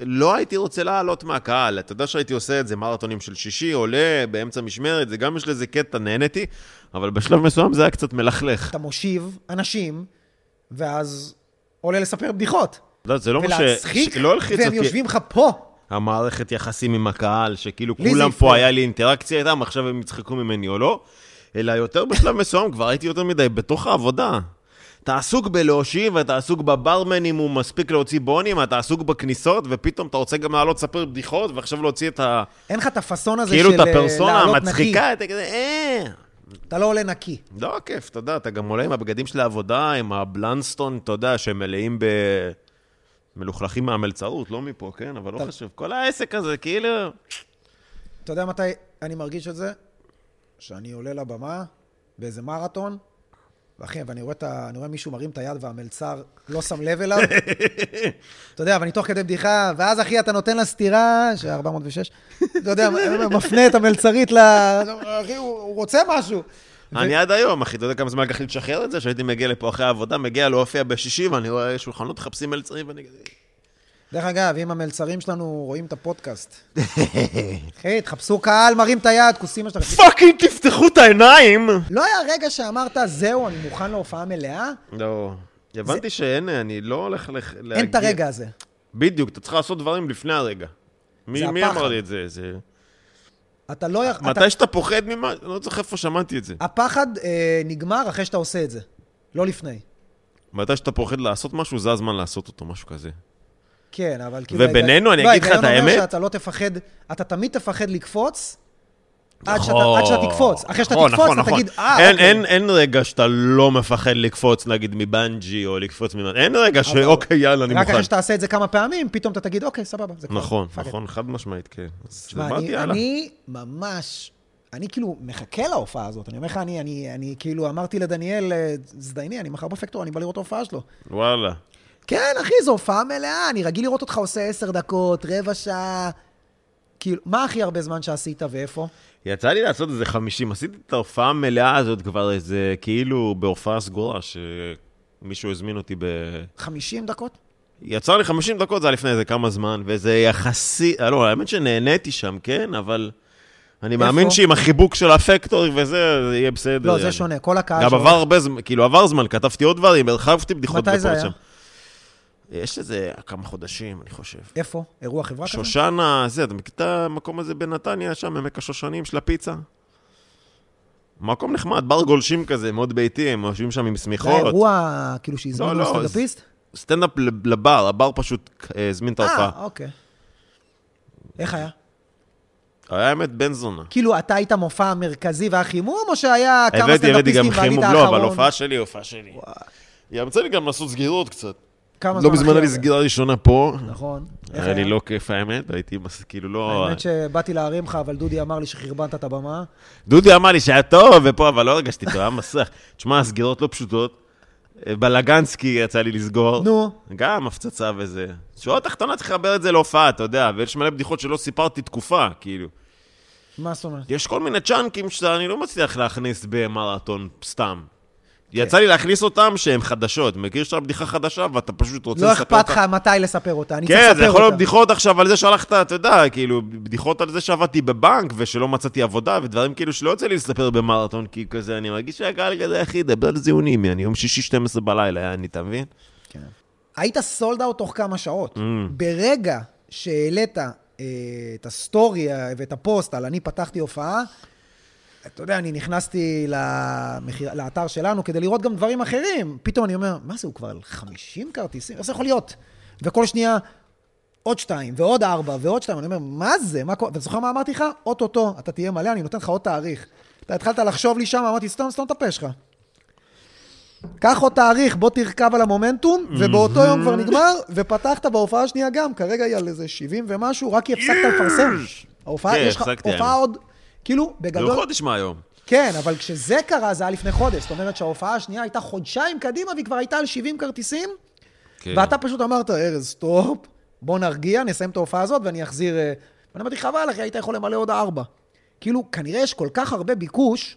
לא הייתי רוצה לעלות מהקהל. אתה יודע שהייתי עושה את זה, מרתונים של שישי, עולה באמצע משמרת, זה גם יש לזה קטע, נהניתי, אבל בשלב מסוים זה היה קצת מלכלך. אתה מושיב אנשים, ואז עולה לספר בדיחות. לא, זה לא מה ש... ולהצחיק, הלחיץ והם אותי. יושבים לך פה. המערכת יחסים עם הקהל, שכאילו כולם. פה היה לי אינטראקציה איתם, עכשיו הם יצחקו ממני או לא, אלא יותר בשלב מסוים, כבר הייתי יותר מדי בתוך העבודה. אתה עסוק בלהושיב, אתה עסוק בברמנים, הוא מספיק להוציא בונים, אתה עסוק בכניסות, ופתאום אתה רוצה גם לעלות לספר בדיחות, ועכשיו להוציא את ה... אין לך את הפאסון הזה כאילו של את אה, הפרסונה לעלות נקי. המצחיקה, אתה כזה, אה... אתה לא עולה נקי. לא כיף, אתה יודע, אתה גם עולה עם הבגדים של העבודה, עם הבלנסטון, אתה יודע, שהם מלאים ב... מלוכלכים מהמלצרות, לא מפה, כן? אבל לא אתה- חשוב. כל העסק הזה, כאילו... אתה יודע מתי אני מרגיש את זה? שאני עולה לבמה באיזה מרתון, ואחי, ואני רואה, ה... אני רואה מישהו מרים את היד והמלצר לא שם לב אליו. [LAUGHS] אתה יודע, ואני תוך כדי בדיחה, ואז אחי, אתה נותן לה סטירה, ש-406, אתה יודע, [LAUGHS] מפנה את המלצרית ל... אחי, הוא, רוצה משהו. אני עד היום, אחי, אתה יודע כמה זמן לקח לי לשחרר את זה? שהייתי מגיע לפה אחרי העבודה, מגיע להופיע בשישי, ואני רואה שולחנות מחפשים מלצרים, ואני. דרך אגב, אם המלצרים שלנו רואים את הפודקאסט, [LAUGHS] אחי, תחפשו קהל, מרים את היד, כוסים מה שאתה... fucking תפתחו את העיניים! לא היה רגע שאמרת, זהו, אני מוכן להופעה מלאה? לא, הבנתי שאין, אני לא הולך להגיע... אין את הרגע הזה. בדיוק, אתה צריך לעשות דברים לפני הרגע. מי. אמר לי את זה? זה... אתה לא... יכול... אתה... מתי שאתה פוחד ממה, אני לא זוכר איפה שמעתי את זה. הפחד אה, נגמר אחרי שאתה עושה את זה, לא לפני. מתי שאתה פוחד לעשות משהו, זה הזמן לעשות אותו, משהו כזה. כן, אבל כאילו... ובינינו, אני לא, אגיד לך את ההיגיון אומר האמת. שאתה לא תפחד, אתה תמיד תפחד לקפוץ, עד שאתה, עד שאתה תקפוץ. אחרי שאתה נכון, תקפוץ, נכון, אתה נכון. תגיד, אה, אין, אוקיי. אין, אין רגע שאתה לא מפחד לקפוץ, נגיד, מבנג'י, או לקפוץ ממ... אין רגע שאוקיי, יאללה, אני רק מוכן. אחרי שאתה עושה את זה כמה פעמים, פתאום אתה תגיד, אוקיי, סבבה, זה כבר... נכון, fuck it." נכון, חד משמעית, כן. תשמע, אני, ממש, אני כאילו מחכה להופעה הזאת. אני אומר לך, אני, אני, אני כאילו אמרתי לדניאל, אה, זדייני, אני מחר בפקטור, אני בא לראות את ההופעה שלו. וואלה. כן, אחי, זו הופעה מלאה, אני רגיל לראות אותך עושה עשר דקות, רבע שעה. כאילו, מה הכי הרבה זמן שעשית ואיפה? יצא לי לעשות איזה 50, עשיתי את ההופעה המלאה הזאת כבר איזה, כאילו, בהופעה סגורה, שמישהו הזמין אותי ב... 50 דקות? יצא לי 50 דקות, זה היה לפני איזה כמה זמן, וזה יחסי, אה, לא, האמת שנהניתי שם, כן, אבל אני איפה? מאמין שעם החיבוק של הפקטורי וזה, זה יהיה בסדר. לא, זה יעני. שונה, כל הקהל גם עבר הרבה זמן, כאילו עבר זמן, כתבתי עוד דברים, הרחבתי בדיחות מתי זה היה? יש איזה כמה חודשים, אני חושב. איפה? אירוע חברה כזה? שושנה, זה, אתה מכיר את המקום הזה בנתניה, שם, עמק השושנים של הפיצה? מקום נחמד, בר גולשים כזה, מאוד ביתי, הם יושבים שם עם זה שמיכות. האירוע, כאילו, שהזמינו לא, לא, סטנדאפיסט? סטנדאפ לבר, הבר פשוט אה, הזמין את ההופעה. אה, אוקיי. איך היה? היה האמת בן זונה. כאילו, אתה היית מופע מרכזי והחימום, או שהיה כמה הבאתי, הבאתי גם סטנדאפיסטים חימום, לא, אבל האחרון? הופעה שלי, הופעה שלי. יצא לי גם לעשות סגירות קצת. כמה לא זמן מזמן הכי היה לי הרבה? סגירה ראשונה פה. נכון. היה לי לא כיף האמת, הייתי כאילו לא... האמת שבאתי להרים לך, אבל דודי אמר לי שחרבנת את הבמה. דודי אמר לי שהיה טוב ופה, אבל לא הרגשתי טוב, היה מסך. תשמע, הסגירות לא פשוטות. אה, בלגנסקי יצא לי לסגור. נו. גם הפצצה וזה. שורה תחתונה צריך לחבר את זה להופעה, אתה יודע, ויש מלא בדיחות שלא סיפרתי תקופה, כאילו. מה זאת אומרת? יש כל מיני צ'אנקים שאני לא מצליח להכניס במרתון סתם. יצא לי להכניס אותם שהם חדשות. מכיר שאתה בדיחה חדשה ואתה פשוט רוצה לא לספר אכפת אותה? לך מתי לספר אותה, אני צריך כן, לספר זה יכול להיות אותה. בדיחות עכשיו על זה שהלכת, אתה יודע, כאילו, בדיחות על זה שעבדתי בבנק ושלא מצאתי עבודה ודברים כאילו שלא יוצא לי לספר במרתון, כי כזה, אני מרגיש שהקהל כזה, אחי, דבר על זיונים, אני יום שישי 12 בלילה, אני, אתה מבין? היית סולד אאוט תוך כמה שעות. Mm. ברגע שהעלית אה, את הסטורי אה, ואת הפוסט על אני פתחתי הופעה, אתה יודע, אני נכנסתי למחיר, לאתר שלנו כדי לראות גם דברים אחרים. פתאום אני אומר, מה זה, הוא כבר על 50 כרטיסים? איך זה יכול להיות? וכל שנייה, עוד שתיים, ועוד ארבע, ועוד שתיים. אני אומר, מה זה? מה קורה? אתה זוכר מה אמרתי לך? אוטוטו, אתה תהיה מלא, אני נותן לך עוד תאריך. אתה התחלת לחשוב לי שם, אמרתי, סתום, סתום את הפה שלך. קח עוד תאריך, בוא תרכב על המומנטום, ובאותו יום כבר נגמר, [LAUGHS] ופתחת בהופעה השנייה גם, כרגע היא על איזה 70 ומשהו, רק כי הפסקת לפרסם. ההופעה, כן, יש לך הופעה. עוד, כאילו, זה בגדול, חודש מהיום. כן, אבל כשזה קרה, זה היה לפני חודש. זאת אומרת שההופעה השנייה הייתה חודשיים קדימה, והיא כבר הייתה על 70 כרטיסים, כן. ואתה פשוט אמרת, ארז, stop, בוא נרגיע, נסיים את ההופעה הזאת ואני אחזיר... אה." ואני אמרתי, חבל, אחי, היית יכול למלא עוד ארבע. כאילו, כנראה יש כל כך הרבה ביקוש,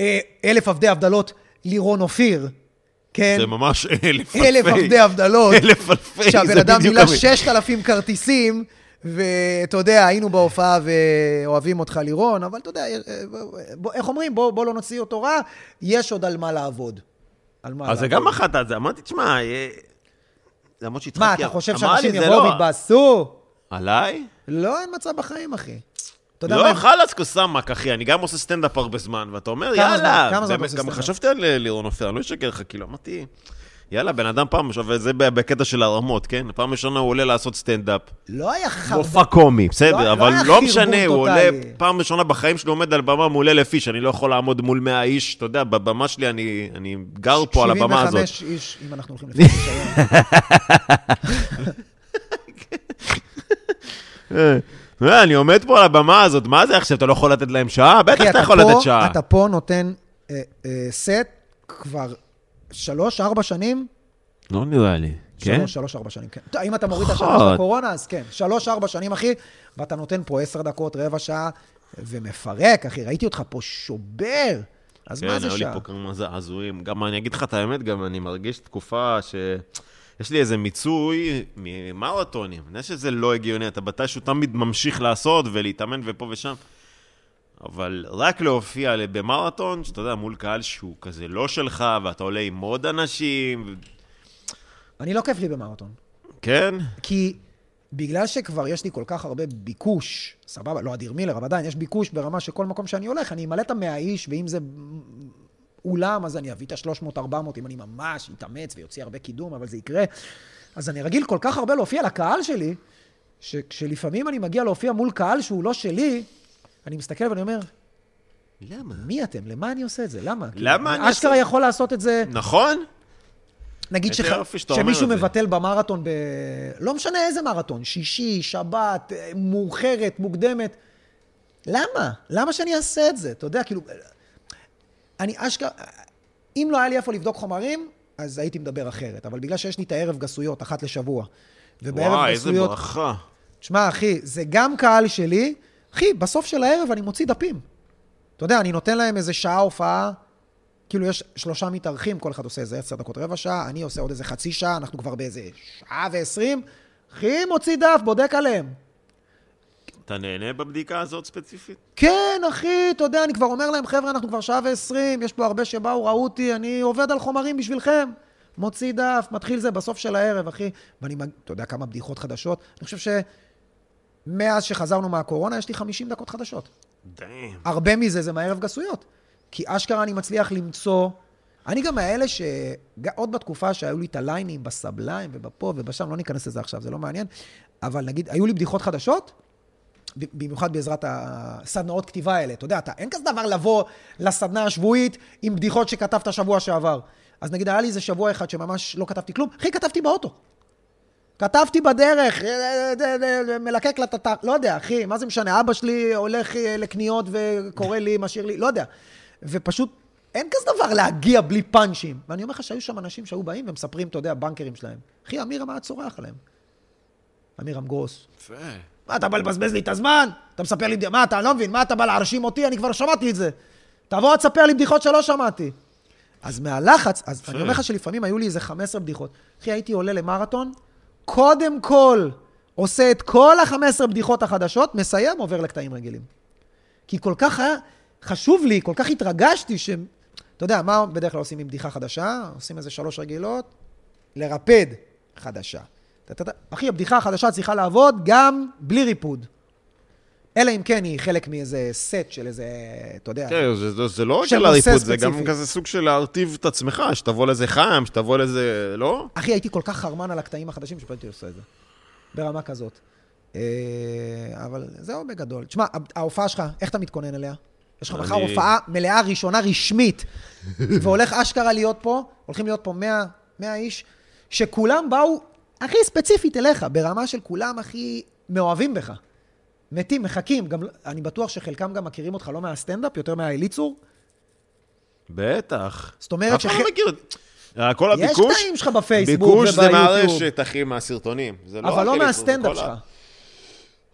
אה, אלף עבדי הבדלות, לירון אופיר, כן? זה ממש אלף אלפי. אלף עבדי הבדלות. אלף אלפי, שהבן זה אדם בדיוק מילא המ- 6,000 כרטיסים, ואתה יודע, היינו בהופעה ואוהבים אותך לירון, אבל אתה יודע, אה, בוא, איך אומרים, בוא, בוא לא נוציא אותו רע, יש עוד על מה לעבוד. על מה אז זה. גם מחת על זה, אמרתי, תשמע, אה, למרות שהצחקתי... מה, אתה חושב שאנשים יבואו לא- ויתבאסו? עליי? לא, אין מצב בחיים, אחי. לא? חלאס קוסאמק, אחי, אני גם עושה סטנדאפ הרבה זמן, ואתה אומר, יאללה. כמה זמן אתה עושה גם סטנדאפ? חשבתי על אה, לירון אופיר, אני לא אשקר לך, כאילו, אמרתי, יאללה, בן אדם פעם, וזה בקטע של הרמות, כן? פעם ראשונה הוא עולה לעשות סטנדאפ. לא היה חרבן. מופע קומי, בסדר, לא אבל היה לא חרבון משנה, הוא עולה. פעם ראשונה בחיים שלי עומד על במה מול אלף איש, אני לא יכול לעמוד מול מאה איש, אתה יודע, בבמה שלי אני אני גר פה על הבמה הזאת. 75 איש, אם אנחנו הולכים לפי רישיון. אה, אה, אני עומד פה על הבמה הזאת, מה זה עכשיו, אתה לא יכול לתת להם שעה? בטח אתה יכול לתת שעה. אתה פה נותן אה, אה, סט כבר שלוש, ארבע שנים. לא נראה לי, כן? שלוש, ארבע שנים, כן. אם אתה מוריד את השלוש חוד. בקורונה, אז כן. שלוש, ארבע שנים, אחי, ואתה נותן פה עשר דקות, רבע שעה, ומפרק, אחי. ראיתי אותך פה שובר. אז כן, מה זה היו לי שעה? פה כמה זעזועים. גם אני אגיד לך את האמת, גם אני מרגיש תקופה ש... יש לי איזה מיצוי ממרתונים. אני יודע שזה לא הגיוני, אתה מתישהו תמיד ממשיך לעשות ולהתאמן ופה ושם. אבל רק להופיע במרתון, שאתה יודע, מול קהל שהוא כזה לא שלך, ואתה עולה עם עוד אנשים, אני לא כיף לי במרתון. כן? כי בגלל שכבר יש לי כל כך הרבה ביקוש, סבבה, לא אדיר מילר, אבל עדיין יש ביקוש ברמה שכל מקום שאני הולך, אני אמלא את המאה איש, ואם זה אולם, אז אני אביא את ה-300-400, אם אני ממש אתאמץ ויוציא הרבה קידום, אבל זה יקרה. אז אני רגיל כל כך הרבה להופיע לקהל שלי, שכשלפעמים אני מגיע להופיע מול קהל שהוא לא שלי, אני מסתכל ואני אומר, למה? מי אתם? למה אני עושה את זה? למה? למה כאילו, אני אשכרה עושה- יכול לעשות את זה... נכון? נגיד איזה שח... שמישהו. מבטל במרתון ב... לא משנה איזה מרתון, שישי, שבת, אה, מאוחרת, מוקדמת. למה? למה שאני אעשה את זה? אתה יודע, כאילו... אני אשכרה... אם לא היה לי איפה לבדוק חומרים, אז הייתי מדבר אחרת. אבל בגלל שיש לי את הערב גסויות, אחת לשבוע, ובערב וואי, איזה גסויות... ברכה. תשמע, אחי, זה גם קהל שלי. אחי, בסוף של הערב אני מוציא דפים. אתה יודע, אני נותן להם איזה שעה הופעה, כאילו יש שלושה מתארחים, כל אחד עושה איזה עשר דקות, רבע שעה, אני עושה עוד איזה חצי שעה, אנחנו כבר באיזה שעה ועשרים. אחי, מוציא דף, בודק עליהם. אתה נהנה בבדיקה הזאת ספציפית? כן, אחי, אתה יודע, אני כבר אומר להם, חבר'ה, אנחנו כבר שעה ועשרים, יש פה הרבה שבאו, ראו אותי, אני עובד על חומרים בשבילכם. מוציא דף, מתחיל זה בסוף של הערב, אחי. ואני, אתה יודע כמה בדיחות חדשות? אני חושב שמאז שחזרנו מהקורונה, יש לי 50 דקות חדשות. דאם. הרבה מזה זה מהערב גסויות. כי אשכרה אני מצליח למצוא... אני גם מאלה ש... עוד בתקופה שהיו לי את הליינים בסבליים ובפה ובשם, לא ניכנס לזה עכשיו, זה לא מעניין, אבל נגיד, היו לי בדיחות חדשות, במיוחד בעזרת הסדנאות כתיבה האלה. אתה יודע, אתה, אין כזה דבר לבוא לסדנה השבועית עם בדיחות שכתבת שבוע שעבר. אז נגיד, היה לי איזה שבוע אחד שממש לא כתבתי כלום, אחי, כתבתי באוטו. כתבתי בדרך, אה, אה, אה, מלקק לטטר, לא יודע, אחי, מה זה משנה? אבא שלי הולך לקניות וקורא לי, משאיר לי, לא יודע. ופשוט, אין כזה דבר להגיע בלי פאנצ'ים. ואני אומר לך שהיו שם אנשים שהיו באים ומספרים, אתה יודע, בנקרים שלהם. אחי, אמירם היה צורח עליהם. אמירם גרוס. יפה. מה, אתה בא לבזבז לי את הזמן? אתה מספר לי, מה, אתה לא מבין? מה, אתה בא להרשים אותי? אני כבר שמעתי את זה. תבוא, תספר לי בדיחות שלא שמעתי. אז מהלחץ, אז אני אומר לך שלפעמים היו לי איזה 15 בדיחות. אחי, הייתי עולה למרתון, קודם כל עושה את כל ה-15 בדיחות החדשות, מסיים, עובר לקטעים רגילים. כי כל כך היה חשוב לי, כל כך התרגשתי, ש... אתה יודע, מה בדרך כלל עושים עם בדיחה חדשה? עושים איזה שלוש רגילות, לרפד חדשה. אחי, הבדיחה החדשה צריכה לעבוד גם בלי ריפוד. אלא אם כן היא חלק מאיזה סט של איזה, אתה יודע... כן, זה- זה- זה לא רק על הריפוד, זה גם. כזה סוג של להרטיב את עצמך, שתבוא לזה חם, שתבוא לזה... לא? אחי, הייתי כל כך חרמן על הקטעים החדשים, שפשוט הייתי עושה את זה. ברמה כזאת. אה, אבל זהו בגדול. תשמע, ההופעה שלך, איך אתה מתכונן אליה? יש לך מחר הופעה מלאה ראשונה רשמית, [LAUGHS] והולך אשכרה להיות פה, הולכים להיות פה 100, 100 איש, שכולם באו, הכי ספציפית אליך, ברמה של כולם הכי מאוהבים בך. מתים, מחכים. גם, אני בטוח שחלקם גם מכירים אותך לא מהסטנדאפ, יותר מהאליצור. בטח. זאת אומרת אף אחד לא מכיר. אה, כל יש הביקוש, קטעים שלך בפייסבוק ביקוש זה וביוטיוב. מהרשת, אחי, מהסרטונים. זה אבל לא אליצור, זה מהסטנדאפ שלך.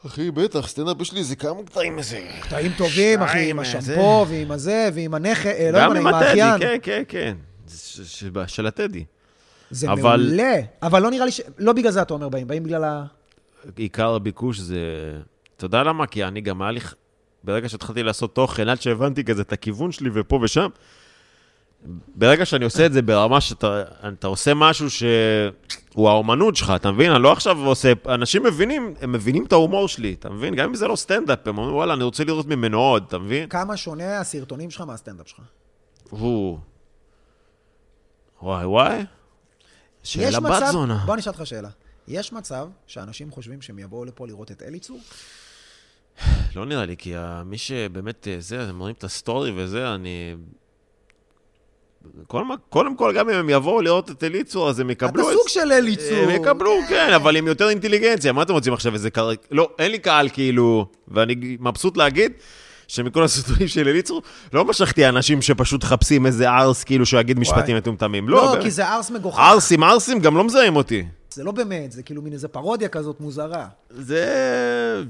אחי, בטח, סטנדאפ יש לי איזה כמה קטעים איזה... קטעים טובים, אחי, עם שתיים, השמפו ועם הזה ועם הנכד, אה, לא גם יודע, עם עם הטדי, האחיין. כן, כן, כן. ש- ש- של הטדי. זה אבל- מעולה. אבל לא נראה לי ש... לא בגלל זה אתה אומר באים, באים בגלל ה... עיקר הביקוש זה... אתה יודע למה? כי אני גם היה לי... ברגע שהתחלתי לעשות תוכן, עד שהבנתי כזה את הכיוון שלי ופה ושם, ברגע שאני עושה את זה ברמה שאתה אתה עושה משהו שהוא האומנות שלך, אתה מבין? אני לא עכשיו עושה... אנשים מבינים, הם מבינים את ההומור שלי, אתה מבין? גם אם זה לא סטנדאפ, הם אומרים, וואלה, אני רוצה לראות ממנו עוד, אתה מבין? כמה שונה הסרטונים שלך מהסטנדאפ שלך. הוא... וואי וואי. שאלה בת זונה. בוא נשאל אותך שאלה. יש מצב שאנשים חושבים שהם יבואו לפה לראות את אליצור? [SIGHS] לא נראה לי, כי מי שבאמת אה, זה, הם רואים את הסטורי וזה, אני... כל, מה- קודם כל, גם אם הם יבואו לראות את אליצור, אז הם אתה יקבלו את... סוג של אליצור. הם יקבלו, כן, אבל עם יותר אינטליגנציה. מה אתם רוצים עכשיו, איזה קר... לא, אין לי קהל, כאילו, ואני מבסוט להגיד שמכל הסרטונים של אליצור, לא משכתי אנשים שפשוט מחפשים איזה ערס, כאילו, שיגיד משפטים מטומטמים. לא, לא. כי זה ערס מגוחך. ערסים, ערסים גם לא מזהים אותי. זה לא באמת, זה כאילו מין איזה פרודיה כזאת מוזרה. זה...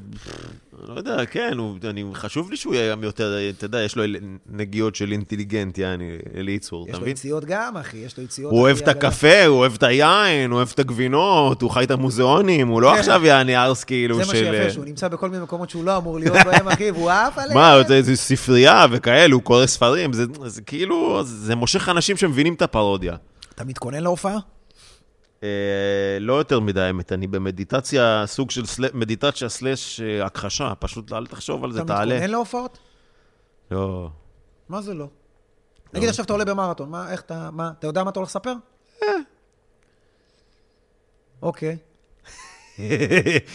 לא יודע, כן, הוא, אני, חשוב לי שהוא יהיה יותר, אתה יודע, יש לו נגיעות של אינטליגנט, יעני, אליצור, יש אתה לו מבין? יציאות גם, אחי, יש לו יציאות... הוא אוהב את. הקפה, הוא אוהב את היין, הוא אוהב את הגבינות, הוא חי את המוזיאונים, הוא לא כן. עכשיו יעני ארס כאילו זה של... מה שיפה, שהוא נמצא בכל מיני מקומות שהוא לא אמור להיות בהם, אחי, והוא עף עליהם. מה, זה, זה ספרייה וכאלה, הוא קורא ספרים, זה, זה כאילו, זה מושך אנשים שמבינים את הפרודיה. אתה מתכונן להופעה? אה, לא יותר מדי, האמת, אני במדיטציה, סוג של סל... מדיטציה סלאש אה, הכחשה, פשוט אל תחשוב על זה, אתה תעלה. מתכונן להופעות? לא. מה זה לא? נגיד עכשיו אתה עולה במרתון, מה, איך אתה, מה, אתה יודע מה אתה הולך לספר? אוקיי. [LAUGHS]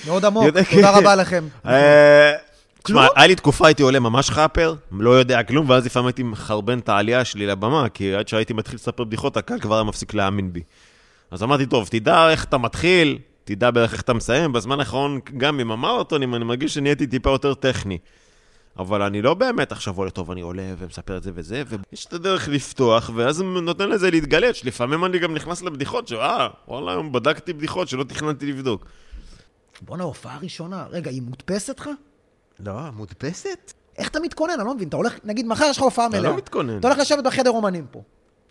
מאוד עמוק, תודה. רבה לכם. אה, תשמע? היה לי תקופה, הייתי עולה ממש חאפר, לא יודע כלום, ואז לפעמים הייתי מחרבן את העלייה שלי לבמה, כי עד שהייתי מתחיל לספר בדיחות, הקהל כבר היה מפסיק להאמין בי. אז אמרתי, טוב, תדע איך אתה מתחיל, תדע בערך איך אתה מסיים. בזמן האחרון, גם עם המרתונים, אני מרגיש שנהייתי טיפה יותר טכני. אבל אני לא באמת עכשיו עולה טוב, אני עולה ומספר את זה וזה, ויש את הדרך לפתוח, ואז נותן לזה להתגלש. לפעמים אני גם נכנס לבדיחות, שאה, וואלה, היום בדקתי בדיחות שלא תכננתי לבדוק. בואנה, הופעה ראשונה. רגע, היא מודפסת לך? לא, מודפסת? איך אתה מתכונן? אני לא מבין. אתה הולך, נגיד, מחר יש לך הופעה אתה מלאה. לא מתכונן. אתה הולך לשבת בחדר אומנים פה.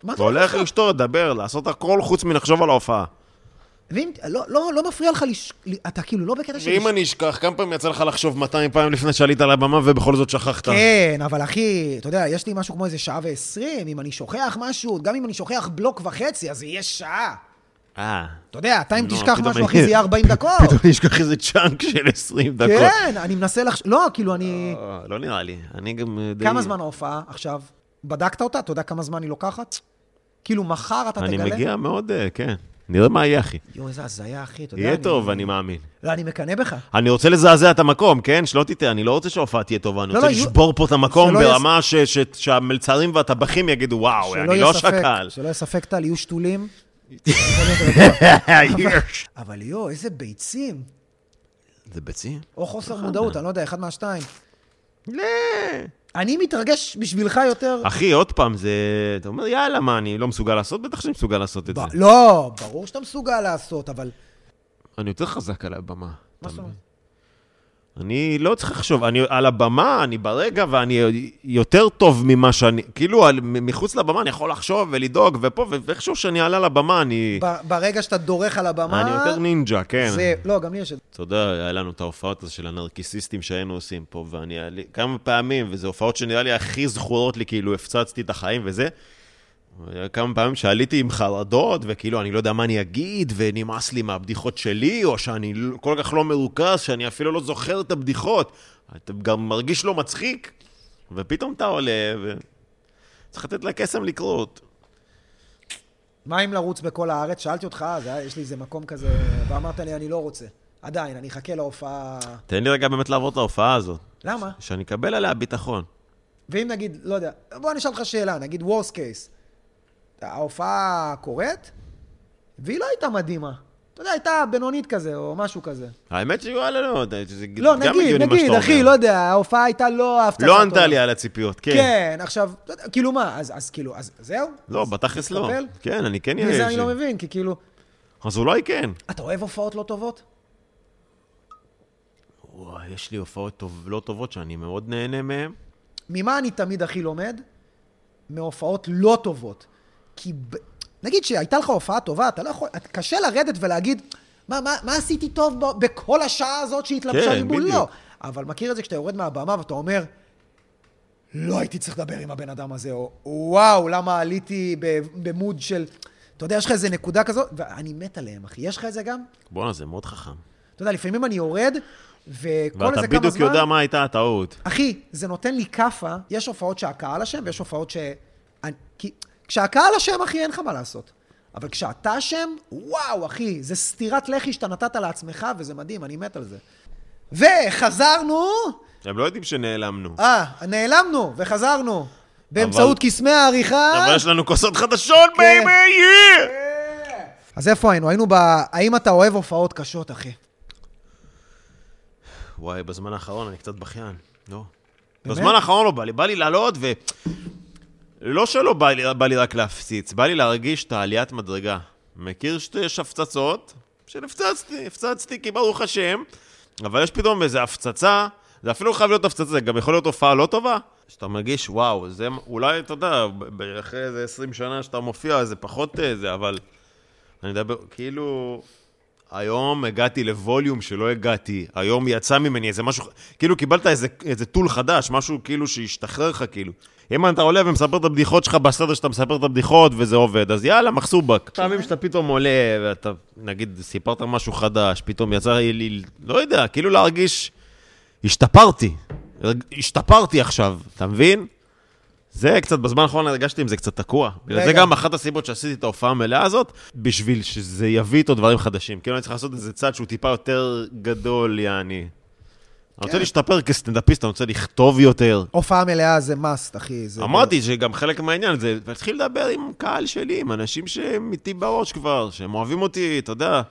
והולך? לשתות, לדבר, לעשות הכל חוץ מלחשוב על ההופעה. ואם, לא, לא, לא מפריע לך לש... אתה כאילו לא בקטע של... ואם אני אשכח, כמה פעמים יצא לך לחשוב 200 פעם לפני שעלית על הבמה ובכל זאת שכחת? כן, אבל אחי, אתה יודע, יש לי משהו כמו איזה שעה ועשרים, אם אני שוכח משהו, גם אם אני שוכח בלוק וחצי, אז זה יהיה שעה. אה. אתה יודע, אתה אם לא, תשכח משהו, אחי, זה יהיה 40 [LAUGHS] דקות. פתאום אני אשכח איזה צ'אנק של 20 דקות. כן, אני מנסה לחשוב... לא, כאילו, אני... אה, לא נראה לי. אני גם אה, די... כמה זמן ההופעה עכשיו? בדקת אותה? אתה יודע כמה זמן היא לוקחת? כאילו, מחר אתה אני תגלה? מגיע מאוד, אה, כן. נראה מה יהיה, אחי. יואו, איזה הזיה, אחי, אתה יודע. יהיה אני- טוב, אני מאמין. לא, אני מקנא בך. אני רוצה לזעזע את המקום, כן? שלא תטעה, אני לא רוצה שההופעה תהיה טובה, אני לא, רוצה לא, יהיו- לשבור פה את המקום ברמה ש- ש- שהמלצרים והטבחים יגידו, וואו, אני לא שקל. שלא יהיה ספק, טל, יהיו שתולים. [LAUGHS] אבל יואו, איזה ביצים. זה ביצים? או חוסר מודעות, אני לא יודע, אחד מהשתיים. לא. אני מתרגש בשבילך יותר... אחי, עוד פעם, זה... אתה אומר, יאללה, מה, אני לא מסוגל לעשות? בטח שאני מסוגל לעשות את זה. ב- לא, ברור שאתה מסוגל לעשות, אבל... אני יותר חזק על הבמה. מה זאת אומרת? אני לא צריך לחשוב, אני על הבמה, אני ברגע, ואני יותר טוב ממה שאני, כאילו, על, מחוץ לבמה אני יכול לחשוב ולדאוג, ופה, ואיכשהו שאני אעלה לבמה, אני, ב- ברגע שאתה דורך על הבמה... אני יותר נינג'ה, כן. זה... לא, גם לי יש את זה. אתה יודע, היה לנו את ההופעות הזו של הנרקיסיסטים שהיינו עושים פה, ואני, כמה פעמים, וזה הופעות שנראה לי הכי זכורות לי, כאילו, הפצצתי את החיים וזה. היה כמה פעמים שעליתי עם חרדות, וכאילו, אני לא יודע מה אני אגיד, ונמאס לי מהבדיחות שלי, או שאני כל כך לא מרוכז, שאני אפילו לא זוכר את הבדיחות. אתה גם מרגיש לא מצחיק, ופתאום אתה עולה, ו... צריך לתת לקסם לקרות. מה אם לרוץ בכל הארץ? שאלתי אותך אז, יש לי איזה מקום כזה, ואמרת לי, אני לא רוצה. עדיין, אני אחכה להופעה... תן לי רגע באמת לעבור את ההופעה הזאת, למה? שאני אקבל עליה ביטחון. ואם נגיד, לא יודע, בוא אני אשאל אותך שאלה, נגיד worst case. ההופעה קורית, והיא לא הייתה מדהימה. אתה יודע, הייתה בינונית כזה, או משהו כזה. האמת שוואלה, לא, זה לא, גם נגיד, הגיוני מה נגיד, שאתה אחי. לא יודע, ההופעה הייתה לא ההפצצה לא ענתה. לי על הציפיות, כן. כן, עכשיו, כאילו מה, אז, אז כאילו, אז זהו? לא, בתכלס לא. כן, אני כן אהיה... וזה אני לא מבין, כי כאילו, אז אולי כן. אתה אוהב הופעות לא טובות? וואי, יש לי הופעות טוב, לא טובות שאני מאוד נהנה מהן. ממה אני תמיד הכי לומד? מהופעות לא טובות. כי ב... נגיד שהייתה לך הופעה טובה, אתה לא יכול... קשה לרדת ולהגיד, מה, מה, מה עשיתי טוב ב... בכל השעה הזאת שהתלבשה כן? בדיוק. לא. אבל מכיר את זה כשאתה יורד מהבמה ואתה אומר, לא הייתי צריך לדבר עם הבן אדם הזה, או וואו, למה עליתי במוד של... אתה יודע, יש לך איזה נקודה כזאת, ואני מת עליהם, אחי. יש לך את זה גם? בואנה, זה מאוד חכם. אתה יודע, לפעמים אני יורד, וכל ואתה איזה כמה בדיוק זמן... יודע מה הייתה הטעות. אחי, זה נותן לי כאפה, יש הופעות שהקהל אשם ויש הופעות ש... אני- כי כשהקהל אשם, אחי, אין לך מה לעשות. אבל כשאתה אשם, וואו, אחי, זה סטירת לחי שאתה נתת לעצמך, וזה מדהים, אני מת על זה. וחזרנו, הם לא יודעים שנעלמנו. אה, נעלמנו, וחזרנו. באמצעות קסמי העריכה. אבל יש לנו כוסות חדשות, כן. בייבי! יא! אז איפה היינו? היינו ב... האם אתה אוהב הופעות קשות, אחי? וואי, בזמן האחרון אני קצת בכיין. לא. באמת? בזמן האחרון לא בא לי. בא לי לעלות ו... לא שלא בא לי, בא לי רק להפציץ, בא לי להרגיש את העליית מדרגה. מכיר שיש הפצצות? שנפצצתי, הפצצתי כי ברוך השם, אבל יש פתאום איזו הפצצה, זה אפילו חייב להיות הפצצה, זה גם יכול להיות הופעה לא טובה, שאתה מרגיש, וואו, זה אולי, אתה יודע, אחרי איזה 20 שנה שאתה מופיע, זה פחות אה, זה, אבל אני מדבר, כאילו, היום הגעתי לווליום שלא הגעתי, היום יצא ממני איזה משהו, כאילו קיבלת איזה, איזה טול חדש, משהו כאילו שהשתחרר לך, כאילו. אם אתה עולה ומספר את הבדיחות שלך בסדר שאתה מספר את הבדיחות וזה עובד, אז יאללה, מחסובק. פעמים שאתה פתאום עולה ואתה, נגיד, סיפרת משהו חדש, פתאום יצא לי, לא יודע, כאילו להרגיש, השתפרתי, השתפרתי עכשיו, אתה מבין? זה קצת, בזמן האחרון הרגשתי עם זה קצת תקוע. בגלל זה. גם אחת הסיבות שעשיתי את ההופעה המלאה הזאת, בשביל שזה יביא איתו דברים חדשים. כאילו אני צריך לעשות איזה צעד שהוא טיפה יותר גדול, יעני. אני רוצה כן. להשתפר כסטנדאפיסט, אני רוצה לכתוב יותר. הופעה מלאה זה must, אחי. זה- אמרתי שגם חלק מהעניין זה להתחיל לדבר עם קהל שלי, עם אנשים שהם איתי בראש כבר, שהם אוהבים אותי, אתה יודע.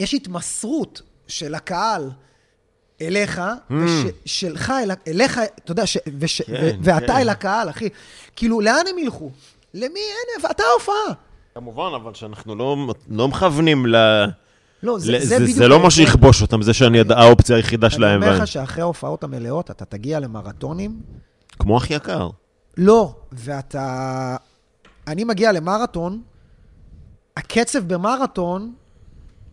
יש התמסרות של הקהל אליך, Hmm. ושלך, אל, אליך, אתה יודע, ש, וש, כן, ו, ואתה כן. אל הקהל, אחי. כאילו, לאן הם ילכו? למי אין, אתה ההופעה. כמובן, אבל שאנחנו לא, לא מכוונים ל... לא, זה, ל- זה, זה, בדיוק... זה לא מה. שיכבוש אותם, זה שאני הד- האופציה היחידה שלהם. אני אומר לך שאחרי ההופעות המלאות, אתה תגיע למרתונים. כמו אחי יקר. לא, ואתה... אני מגיע למרתון, הקצב במרתון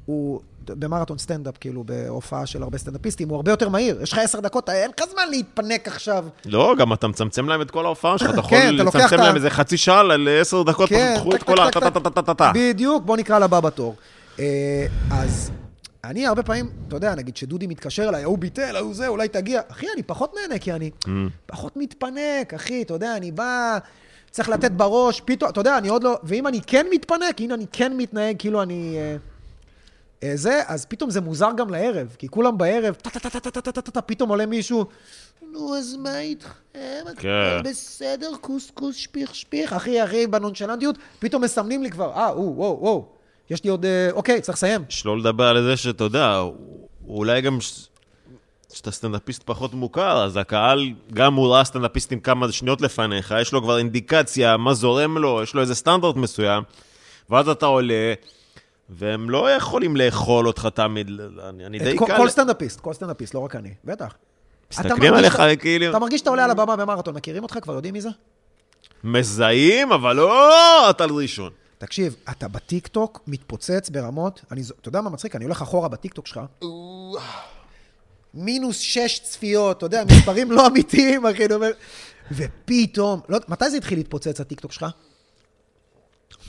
הוא... במרתון סטנדאפ, כאילו, בהופעה של הרבה סטנדאפיסטים, הוא הרבה יותר מהיר. יש לך עשר דקות, אין לך זמן להתפנק עכשיו. לא, גם אתה מצמצם להם את כל ההופעה שלך, אתה יכול כן, לצמצם להם איזה חצי שעה לעשר דקות, כן, פשוט קחו את כל ה... בדיוק, בוא נקרא לבא בתור. אה, אז אני הרבה פעמים, אתה יודע, נגיד שדודי מתקשר אליי, ההוא ביטל, ההוא זה, אולי תגיע. אחי, אני פחות נהנה, כי אני Mm. פחות מתפנק, אחי, אתה יודע, אני בא, צריך לתת בראש, פתאום, אתה יודע, אני עוד לא... ואם אני כן מתפנק, הנה אני כן מתנהג כאילו אני... אה, זה, אז פתאום זה מוזר גם לערב, כי כולם בערב, טה-טה-טה-טה-טה-טה, פתאום עולה מישהו, נו, אז מה איתכם? כן. בסדר, כוס כוס, שפיך שפיך, אחי, אחי, בנונשלנטיות, פתאום מסמנים לי כבר, אה, וואו, וואו, יש לי עוד, אה, אוקיי, צריך לסיים. שלא לדבר על זה שאתה יודע, אולי גם שאתה סטנדאפיסט פחות מוכר, אז הקהל, גם הוא ראה סטנדאפיסטים כמה שניות לפניך, יש לו כבר אינדיקציה, מה זורם לו, יש לו איזה סטנדרט מסוים, ואז אתה עולה, והם לא יכולים לאכול אותך תמיד, אני, אני די קל... כל סטנדאפיסט, כל סטנדאפיסט, לא רק אני, בטח. אתה מסתכלים עליך שאתה- כאילו, אתה מרגיש שאתה עולה על הבמה במרתון, מכירים אותך? כבר יודעים מי זה? מזהים, אבל לא אתה ראשון. תקשיב, אתה בטיקטוק מתפוצץ ברמות, אני, אתה יודע מה מצחיק? אני הולך אחורה בטיקטוק שלך, מינוס שש צפיות, אתה יודע, מספרים לא אמיתיים, אחי, אני אומר, ופתאום, לא, מתי זה התחיל להתפוצץ, הטיקטוק שלך?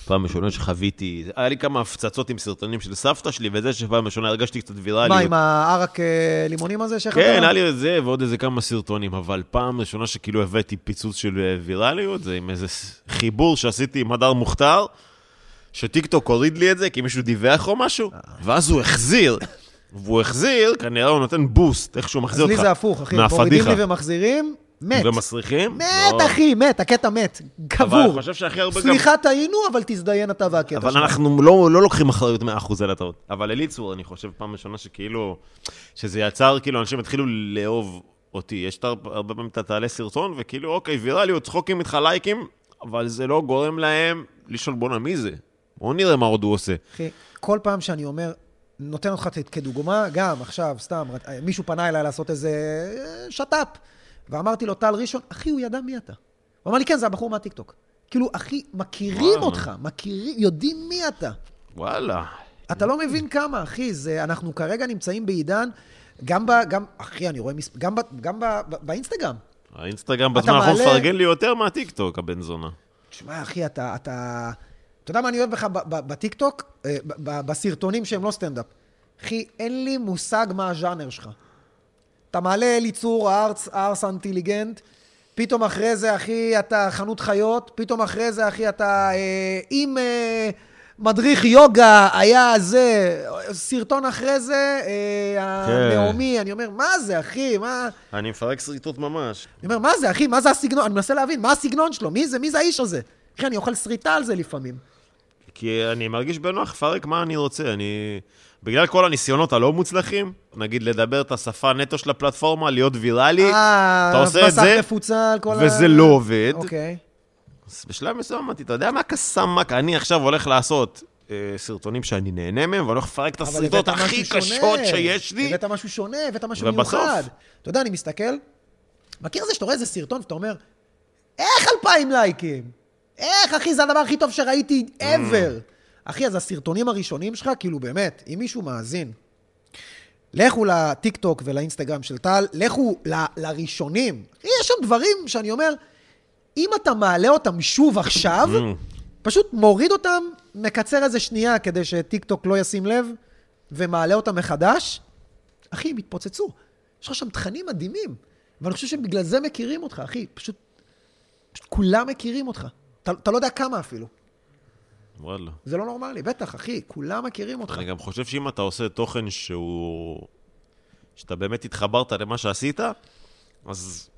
פעם ראשונה שחוויתי, היה לי כמה הפצצות עם סרטונים של סבתא שלי, וזה שפעם ראשונה הרגשתי קצת ויראליות. מה, עם הערק אה, לימונים הזה שאיך כן, היה לי את זה ועוד איזה כמה סרטונים, אבל פעם ראשונה שכאילו הבאתי פיצוץ של אה, ויראליות, זה עם איזה חיבור שעשיתי עם הדר מוכתר, שטיקטוק הוריד לי את זה כי מישהו דיווח או משהו, ואז הוא החזיר. והוא החזיר, כנראה הוא נותן בוסט, איך שהוא מחזיר אז אותך. לי זה הפוך, אחי, מורידים. לי ומחזירים, מת. ומסריחים? מת, לא. אחי, מת, הקטע מת. אבל קבור. אני חושב שהכי הרבה גם... סליחה, טעינו, אבל תזדיין אתה והקטע אבל שלך. אנחנו לא, לא לוקחים אחריות 100% על הטעות. אבל אליצור, אני חושב, פעם ראשונה שכאילו, שזה יצר, כאילו, אנשים התחילו לאהוב אותי. יש הרבה פעמים אתה תעלה סרטון, וכאילו, אוקיי, ויראליות, צחוקים איתך לייקים, אבל זה לא גורם להם לשאול, בואנה, מי זה? בואו נראה מה עוד הוא עושה. אחי, כל פעם שאני אומר, נותן אותך כדוגמה, גם עכשיו, סתם, מישהו פנה אליי לעשות איזה אה, שת"פ, ואמרתי לו, טל ראשון, אחי, הוא ידע מי אתה. הוא אמר לי, כן, זה הבחור מהטיקטוק. כאילו, אחי, מכירים וואלה. אותך, מכירים, יודעים מי אתה. וואלה. אתה לא מבין כמה, אחי, זה, אנחנו כרגע נמצאים בעידן, גם ב... גם, אחי, אני רואה, מס, גם, ב, גם ב, ב, באינסטגרם. האינסטגרם בזמן האחרון מעלה- מפרגן לי יותר מהטיקטוק, הבן זונה. תשמע, אחי, אתה, אתה... אתה יודע מה אני אוהב בך בטיקטוק? אה, בסרטונים שהם לא סטנדאפ. אחי, אין לי מושג מה הז'אנר שלך. אתה מעלה אליצור, הארס, הארס אינטליגנט, פתאום אחרי זה, אחי, אתה חנות חיות, פתאום אחרי זה, אחי, אתה אה, עם אה, מדריך יוגה, היה זה, סרטון אחרי זה, אה, כן. הנעמי, אני אומר, מה זה, אחי, מה... אני מפרק שריטות ממש. אני אומר, מה זה, אחי? מה זה הסגנון? אני מנסה להבין, מה הסגנון שלו? מי זה? מי זה האיש הזה? אחי, אני אוכל שריטה על זה לפעמים. כי אני מרגיש בנוח לפרק מה אני רוצה. אני... בגלל כל הניסיונות הלא מוצלחים, נגיד לדבר את השפה נטו של הפלטפורמה, להיות ויראלי, אה, אתה עושה את מסך זה, מפוצל, כל וזה לא עובד. אוקיי. אז בשלב מסוים אמרתי, אתה יודע מה קסאמק? אני עכשיו הולך לעשות אה, סרטונים שאני נהנה מהם, ואני הולך לפרק את הסרטות הכי קשות. שיש לי. הבאת משהו שונה, הבאת משהו ובסוף- מיוחד. אתה יודע, אני מסתכל, מכיר זה שאתה רואה איזה סרטון ואתה אומר, איך אלפיים לייקים? איך, אחי, זה הדבר הכי טוב שראיתי ever. אחי, אז הסרטונים הראשונים שלך, כאילו באמת, אם מישהו מאזין, לכו לטיקטוק ולאינסטגרם של טל, לכו ל- לראשונים. יש שם דברים שאני אומר, אם אתה מעלה אותם שוב עכשיו, פשוט מוריד אותם, מקצר איזה שנייה כדי שטיקטוק לא ישים לב, ומעלה אותם מחדש, אחי, הם התפוצצו. יש לך שם תכנים מדהימים. ואני חושב שבגלל זה מכירים אותך, אחי. פשוט, פשוט כולם מכירים אותך. אתה, אתה לא יודע כמה אפילו. וואלה. זה לא נורמלי, בטח, אחי, כולם מכירים אותך. אני גם חושב שאם אתה עושה תוכן שהוא... שאתה באמת התחברת למה שעשית, אז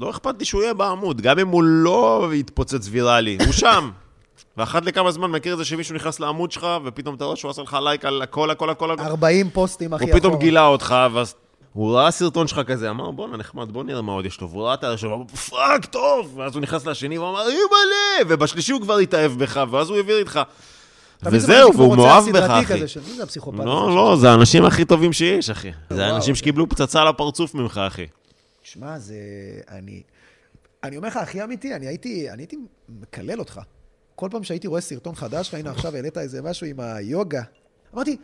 לא אכפת לי שהוא יהיה בעמוד, גם אם הוא לא יתפוצץ ויראלי, הוא שם. [LAUGHS] ואחת לכמה זמן מכיר את זה שמישהו נכנס לעמוד שלך, ופתאום אתה רואה שהוא עשה לך לייק על הכל, הכל, הכל, הכל. 40 פוסטים, אחי, הוא פתאום אחורה. גילה אותך, ואז הוא ראה סרטון שלך כזה, אמר, בואנה, נחמד, בוא נראה מה עוד יש לו. והוא ראה את הראשון, אמר, fuck, טוב! ואז הוא נכנס לשני, והוא אמר, אימא'לה! ובשלישי הוא כבר התאהב בך, ואז הוא העביר איתך. וזהו, והוא מאוהב בך, אחי. כזה של- מי זה הפסיכופת? לא? לא, זה האנשים הכי טובים שיש, אחי. זה האנשים שקיבלו פצצה לפרצוף ממך, אחי. שמע, זה... אני... אני אומר לך, הכי אמיתי, אני הייתי, אני הייתי מקלל אותך. כל פעם שהייתי רואה סרטון חדש, הנה עכשיו העלית איזה משהו עם היוגה. אמרתי,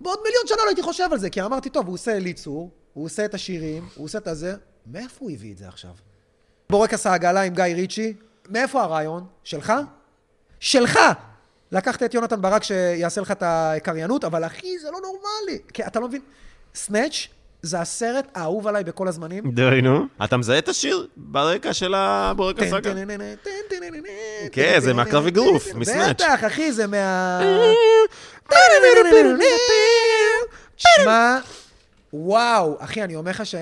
בעוד מיליון שנה לא הייתי חושב על זה, כי אמרתי, טוב, הוא עושה אליצור, הוא עושה את השירים, הוא עושה את הזה, מאיפה הוא הביא את זה עכשיו? בורקס העגלה עם גיא ריצ'י, מאיפה הרעיון? שלך? שלך! לקחת את יונתן ברק שיעשה לך את הקריינות, אבל אחי, זה לא נורמלי. כי אתה לא מבין, סנאץ' זה הסרט האהוב עליי בכל הזמנים. די, נו. אתה מזהה את השיר ברקע של הבורק הסאגה? כן, זה מהקרב אגרוף, מסנאץ'. בטח, אחי, זה מה... שמע, וואו, אחי, אני אומר לך ש...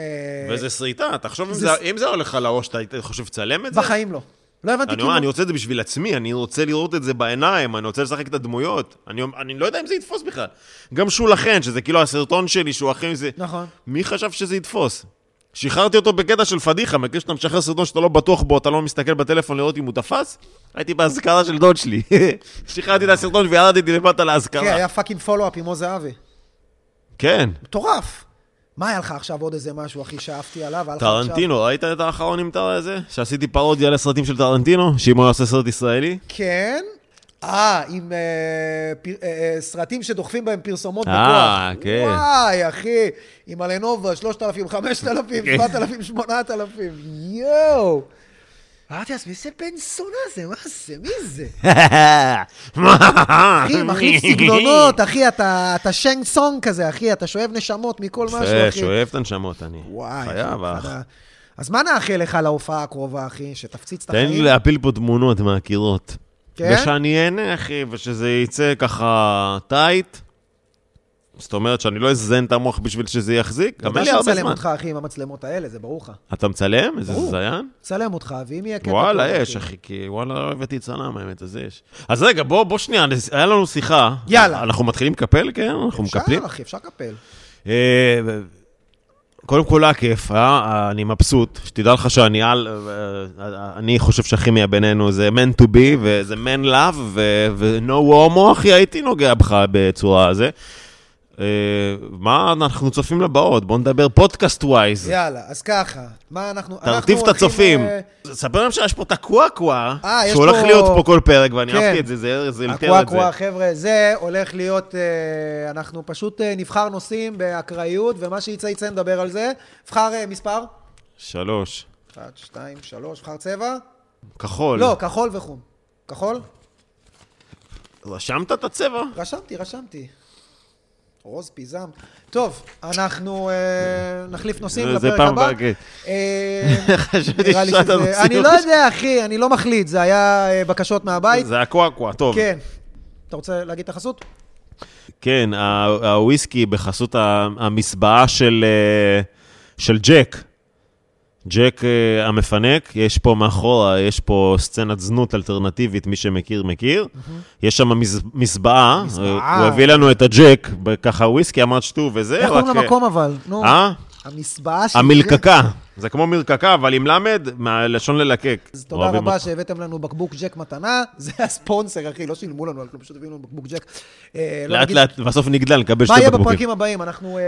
וזה שריטה, תחשוב אם זה- זה- אם זה הולך על הראש, אתה חושב לצלם את זה? בחיים לא. לא הבנתי אני אומר, אני כאילו... רוצה את זה בשביל עצמי, אני רוצה לראות את זה בעיניים, אני רוצה לשחק את הדמויות. אני, אני לא יודע אם זה יתפוס בכלל. גם שולחן, שזה כאילו הסרטון שלי, שהוא הכי זה... נכון. מי חשב שזה יתפוס? שחררתי אותו בקטע של פדיחה, מכיר שאתה משחרר סרטון שאתה לא בטוח בו, אתה לא מסתכל בטלפון לראות אם הוא תפס? הייתי באזכרה של דוד שלי. [LAUGHS] שחררתי את הסרטון וירדתי למטה לאזכרה. היה fucking follow-up עם עוז זהבי. כן. מטורף. מה היה לך עכשיו עוד איזה משהו, אחי, שאפתי עליו? עכשיו- טרנטינו, ראית את האחרון עם הזה? שעשיתי פרודיה לסרטים של טרנטינו? שאם הוא עושה סרט ישראלי? כן. אה, עם אה, אה, אה, סרטים שדוחפים בהם פרסומות אה, בכוח. כן. וואי, אחי, עם אלנובה, 3,000, 5,000, כן. 7,000, 8,000, יואו. אמרתי לעצמי, איזה בן זונה זה, מה זה, מי זה? [LAUGHS] אחי, מחליף סגנונות, אחי, אתה שנג סונג כזה, אחי, אתה שואב נשמות מכל משהו, אחי. שואב את הנשמות, אני. וואי, חייב, אח. אז מה נאחל לך להופעה הקרובה, אחי? שתפציץ את תן החיים? לי להפיל פה תמונות מהקירות. כן? ושאני אהנה, אחי, ושזה יצא ככה טייט. זאת אומרת שאני לא אזן את המוח בשביל שזה יחזיק, אתה גם אין לי הרבה זמן. אותך, אחי, עם המצלמות האלה, זה ברור לך. אתה מצלם? איזה. זיין? צלם אותך, ואם יהיה קטע... וואלה, יש, אחי, כי וואלה, לא הבאתי צלם, האמת, אז יש. אז רגע, בוא, בוא שנייה, היה לנו שיחה. יאללה. אנחנו מתחילים לקפל, כן? אנחנו מקפלים? אפשר, אחי, אפשר לקפל. אה, קודם כל היה כיף, אה? אני מבסוט, שתדע לך שאני על... אה, אני חושב שהכימיה בינינו זה man to be, וזה man love, ו-no homo, אחי, הייתי נוגע בך בצורה הזה. אה, מה אנחנו צופים לבאות? בוא נדבר פודקאסט ווייז. יאללה, אז ככה, מה אנחנו... תרטיב את הצופים. אה, ספר להם שיש פה את הקוואקווה, אה, שהולך להיות פה כל פרק, ואני כן. אהבתי את זה, זה אלתר את זה. קווה, חבר'ה, זה הולך להיות, אנחנו פשוט נבחר נושאים באקראיות, ומה שיצא יצא נדבר על זה. נבחר מספר? שלוש. אחת, שתיים, שלוש, נבחר צבע? כחול. לא, כחול וחום. כחול? רשמת את הצבע? רשמתי, רשמתי. רוז פיזם. טוב, אנחנו אה, נחליף נושאים זה לפרק פעם הבא. הבאה, כן. אה, [LAUGHS] נראה לי שזה... אני לא יודע, אחי, אני לא מחליט, זה היה אה, בקשות מהבית. זה הקוואקווה, טוב. כן. אתה רוצה להגיד את החסות? כן, הוויסקי בחסות המסבעה של, של ג'ק. ג'ק אה, המפנק, יש פה מאחורה, יש פה סצנת זנות אלטרנטיבית, מי שמכיר, מכיר. יש שם מז- מסבעה, מסבעה. אה, הוא הביא לנו את הג'ק, ככה וויסקי, אמרת שתו וזה. איך קוראים למקום אבל? נו. אה? המסבעה של... המלקקה. זה כמו מרקקה, אבל עם למד, מהלשון ללקק. אז תודה רבה אותו. שהבאתם לנו בקבוק ג'ק מתנה. [LAUGHS] זה הספונסר, אחי, לא שילמו לנו, אנחנו פשוט הביאו לנו בקבוק ג'ק. אה, לא לאט נגיד- לאט, בסוף נגדל, נקבל מה שתי יהיה בקבוקים. בפרקים הבאים? אנחנו אה,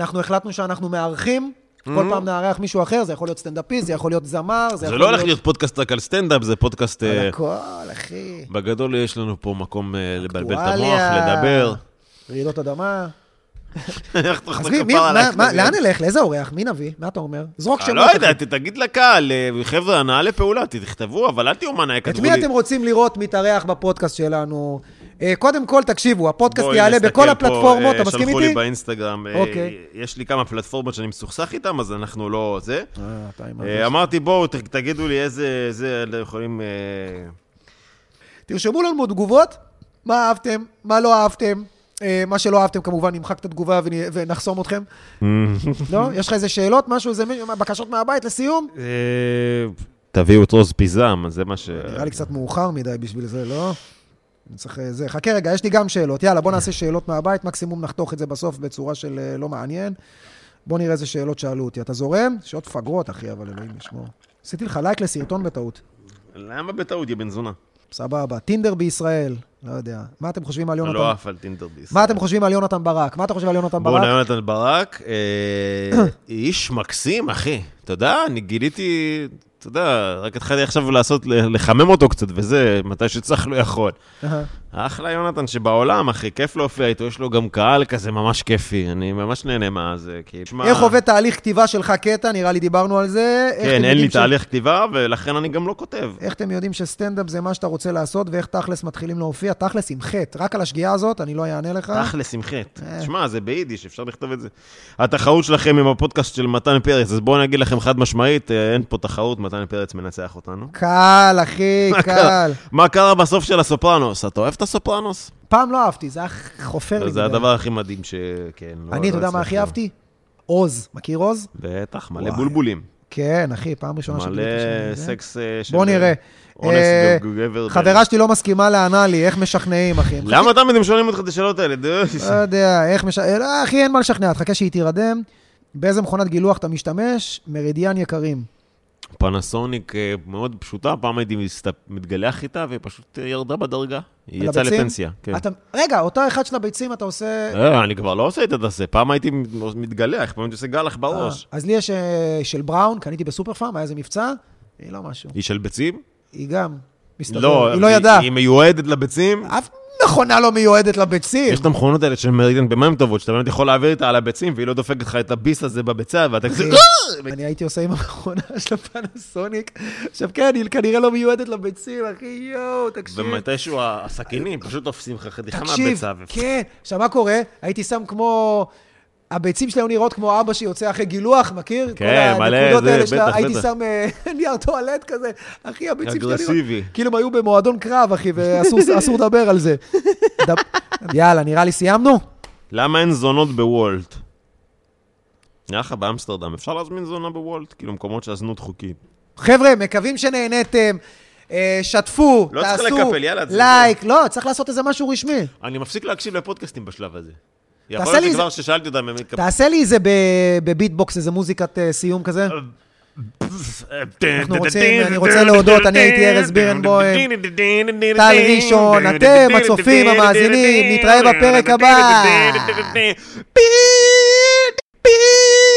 אנחנו החלטנו שאנחנו מארחים. כל פעם נארח מישהו אחר, זה יכול להיות סטנדאפיסט, זה יכול להיות זמר, זה זה יכול לא הולך להיות פודקאסט רק על סטנדאפ, זה פודקאסט... על אה, הכל, אחי. בגדול יש לנו פה מקום אה, לבלבל את המוח, לדבר. רעידות אדמה. [LAUGHS] מי, מי, כזה? לאן נלך? לאיזה אורח? מי נביא? מה אתה אומר? זרוק אני שמות. לא יודע, תגיד לקהל, אה, חבר'ה, הנעה לפעולה, תכתבו, אבל אל תהיו מנהי, את כתבו מי לי. אתם רוצים לראות מתארח בפודקאסט שלנו? אה, קודם כל, תקשיבו, הפודקאסט יעלה בכל הפלטפורמות, אה, אתה מסכים שלחו איתי? לי באינסטגרם, אה, אוקיי. יש לי כמה פלטפורמות שאני מסוכסך איתם, אז אנחנו לא זה. אמרתי, בואו, תגידו לי איזה, זה, אלה יכולים... תרשמו לנו תגובות, מה אהבתם, מה לא אהבתם. אה, מה שלא אהבתם, כמובן, נמחק את התגובה ונ- ונחסום אתכם. [LAUGHS] לא? יש לך איזה שאלות, משהו, איזה בקשות מהבית לסיום? תביאו את רוז פיזם, זה מה ש... נראה לי קצת מאוחר מדי בשביל זה, לא? אני צריך אה, זה. חכה רגע, יש לי גם שאלות. יאללה, בוא נעשה שאלות מהבית, מקסימום נחתוך את זה בסוף בצורה של אה, לא מעניין. בוא נראה איזה שאלות שאלו אותי. אתה זורם? שאלות פגרות, אחי, אבל אלוהים ישמור. עשיתי לך לייק לסרטון בטעות. למה בטעות, יא בן זונה? סבבה. טינדר בישראל, לא יודע. מה אתם חושבים על יונתן? לא עף על טינדר בישראל. מה אתם חושבים על יונתן ברק? מה אתה חושב על יונתן בואנה, ברק? יונתן ברק, אה, איש מקסים, אחי. אתה יודע, אני גיליתי, אתה יודע, רק התחלתי עכשיו לעשות, לחמם אותו קצת, וזה, מתי שצריך לא יכול. אחלה יונתן שבעולם, אחי, כיף להופיע איתו, יש לו גם קהל כזה ממש כיפי, אני ממש נהנה מהזה, כי... שמע, איך עובד תהליך כתיבה שלך קטע? נראה לי דיברנו על זה. כן, אין לי ש- תהליך כתיבה, ולכן אני גם לא כותב. איך אתם יודעים שסטנדאפ זה מה שאתה רוצה לעשות, ואיך תכלס מתחילים להופיע? תכלס עם חטא. רק על השגיאה הזאת, אני לא אענה לך. תכלס עם חטא. אה. שמע, זה ביידיש, אפשר לכתוב את זה. התחרות שלכם עם הפודקאסט של מתן פרץ, אז בואו אני אגיד לכם חד משמעית, אה, אין פה תחרות, מתן פרץ מנצח אותנו. קל, אחי, [LAUGHS] מה קל. קרה? מה קרה בסוף של הסופרנוס? אתה אוהב את הסופרנוס? פעם לא אהבתי, זה היה חופר לי. זה. הדבר הכי מדהים ש... כן. לא- אני, אתה לא יודע מה הכי. אהבתי? עוז. מכיר עוז? בטח, מלא. בולבולים. כן, אחי, פעם ראשונה מלא שגיליתי שזה. סקס אה, של... בוא נראה. אונס אה, גבר. חברה שלי לא מסכימה לענה לי, איך משכנעים, אחי? למה תמיד הם שואלים אותך את השאלות האלה? לא יודע, איך מש... לא, אחי, אין מה לשכנע, תחכה שהיא תירדם. באיזה מכונת גילוח אתה משתמש? מרידיאן יקרים. פנסוניק אה, מאוד פשוטה, פעם הייתי מתגלח איתה והיא פשוט אה, ירדה בדרגה. היא יצאה? לפנסיה. כן. אתה... רגע, אותו אחד של הביצים אתה עושה... אה, אני כבר לא עושה את זה, פעם הייתי מתגלח, פעם הייתי עושה גלח בראש. אה, אז לי יש אה, של בראון, קניתי בסופר פארם, היה איזה מבצע, היא לא משהו. היא של ביצים? היא גם, מסתבר, לא, היא לא ידעה. היא מיועדת לביצים. אף מכונה לא מיועדת לביצים. יש את המכונות האלה של מרידיאן במים טובות, שאתה באמת יכול להעביר איתה על הביצים, והיא לא דופקת לך את הביס הזה בביצה, ואתה כזה... אחי, אני הייתי עושה עם המכונה [LAUGHS] של הפנסוניק. עכשיו כן, היא כנראה לא מיועדת לביצים, אחי, יואו, תקשיב. ומתישהו הסכינים פשוט תופסים לך חתיכה תקשיב, מהביצה. ו- כן. עכשיו, מה קורה? הייתי שם כמו... הביצים שלי היו נראות כמו אבא שיוצא אחרי גילוח, מכיר? כן, מלא, זה, שאתה- בטח, הייתי בטח. שם אה, [LAUGHS] נייר טואלט כזה. אחי, הביצים שלי... אגרסיבי. כאילו הם היו במועדון קרב, אחי, ואסור [LAUGHS] אסור לדבר על זה. יאללה, נראה לי סיימנו? למה אין זונות בוולט? נראה לך באמסטרדם, אפשר להזמין זונה בוולט? כאילו מקומות שהזנות חוקית. חבר'ה, מקווים שנהנתם. אה, שתפו, לא תעשו לקפל, יאללה, לייק. לא, צריך לעשות איזה משהו רשמי. אני מפסיק להקשיב לפודקאסטים בשלב הזה. יכול להיות שכבר ששאלתי אותם, הם מתקפלים. תעשה לי איזה בביטבוקס, איזה מוזיקת אה, סיום כזה. אנחנו רוצים- אני רוצה להודות, אני הייתי ארז בירנבוים, טל ראשון, אתם, הצופים, המאזינים, נתראה בפרק הבא.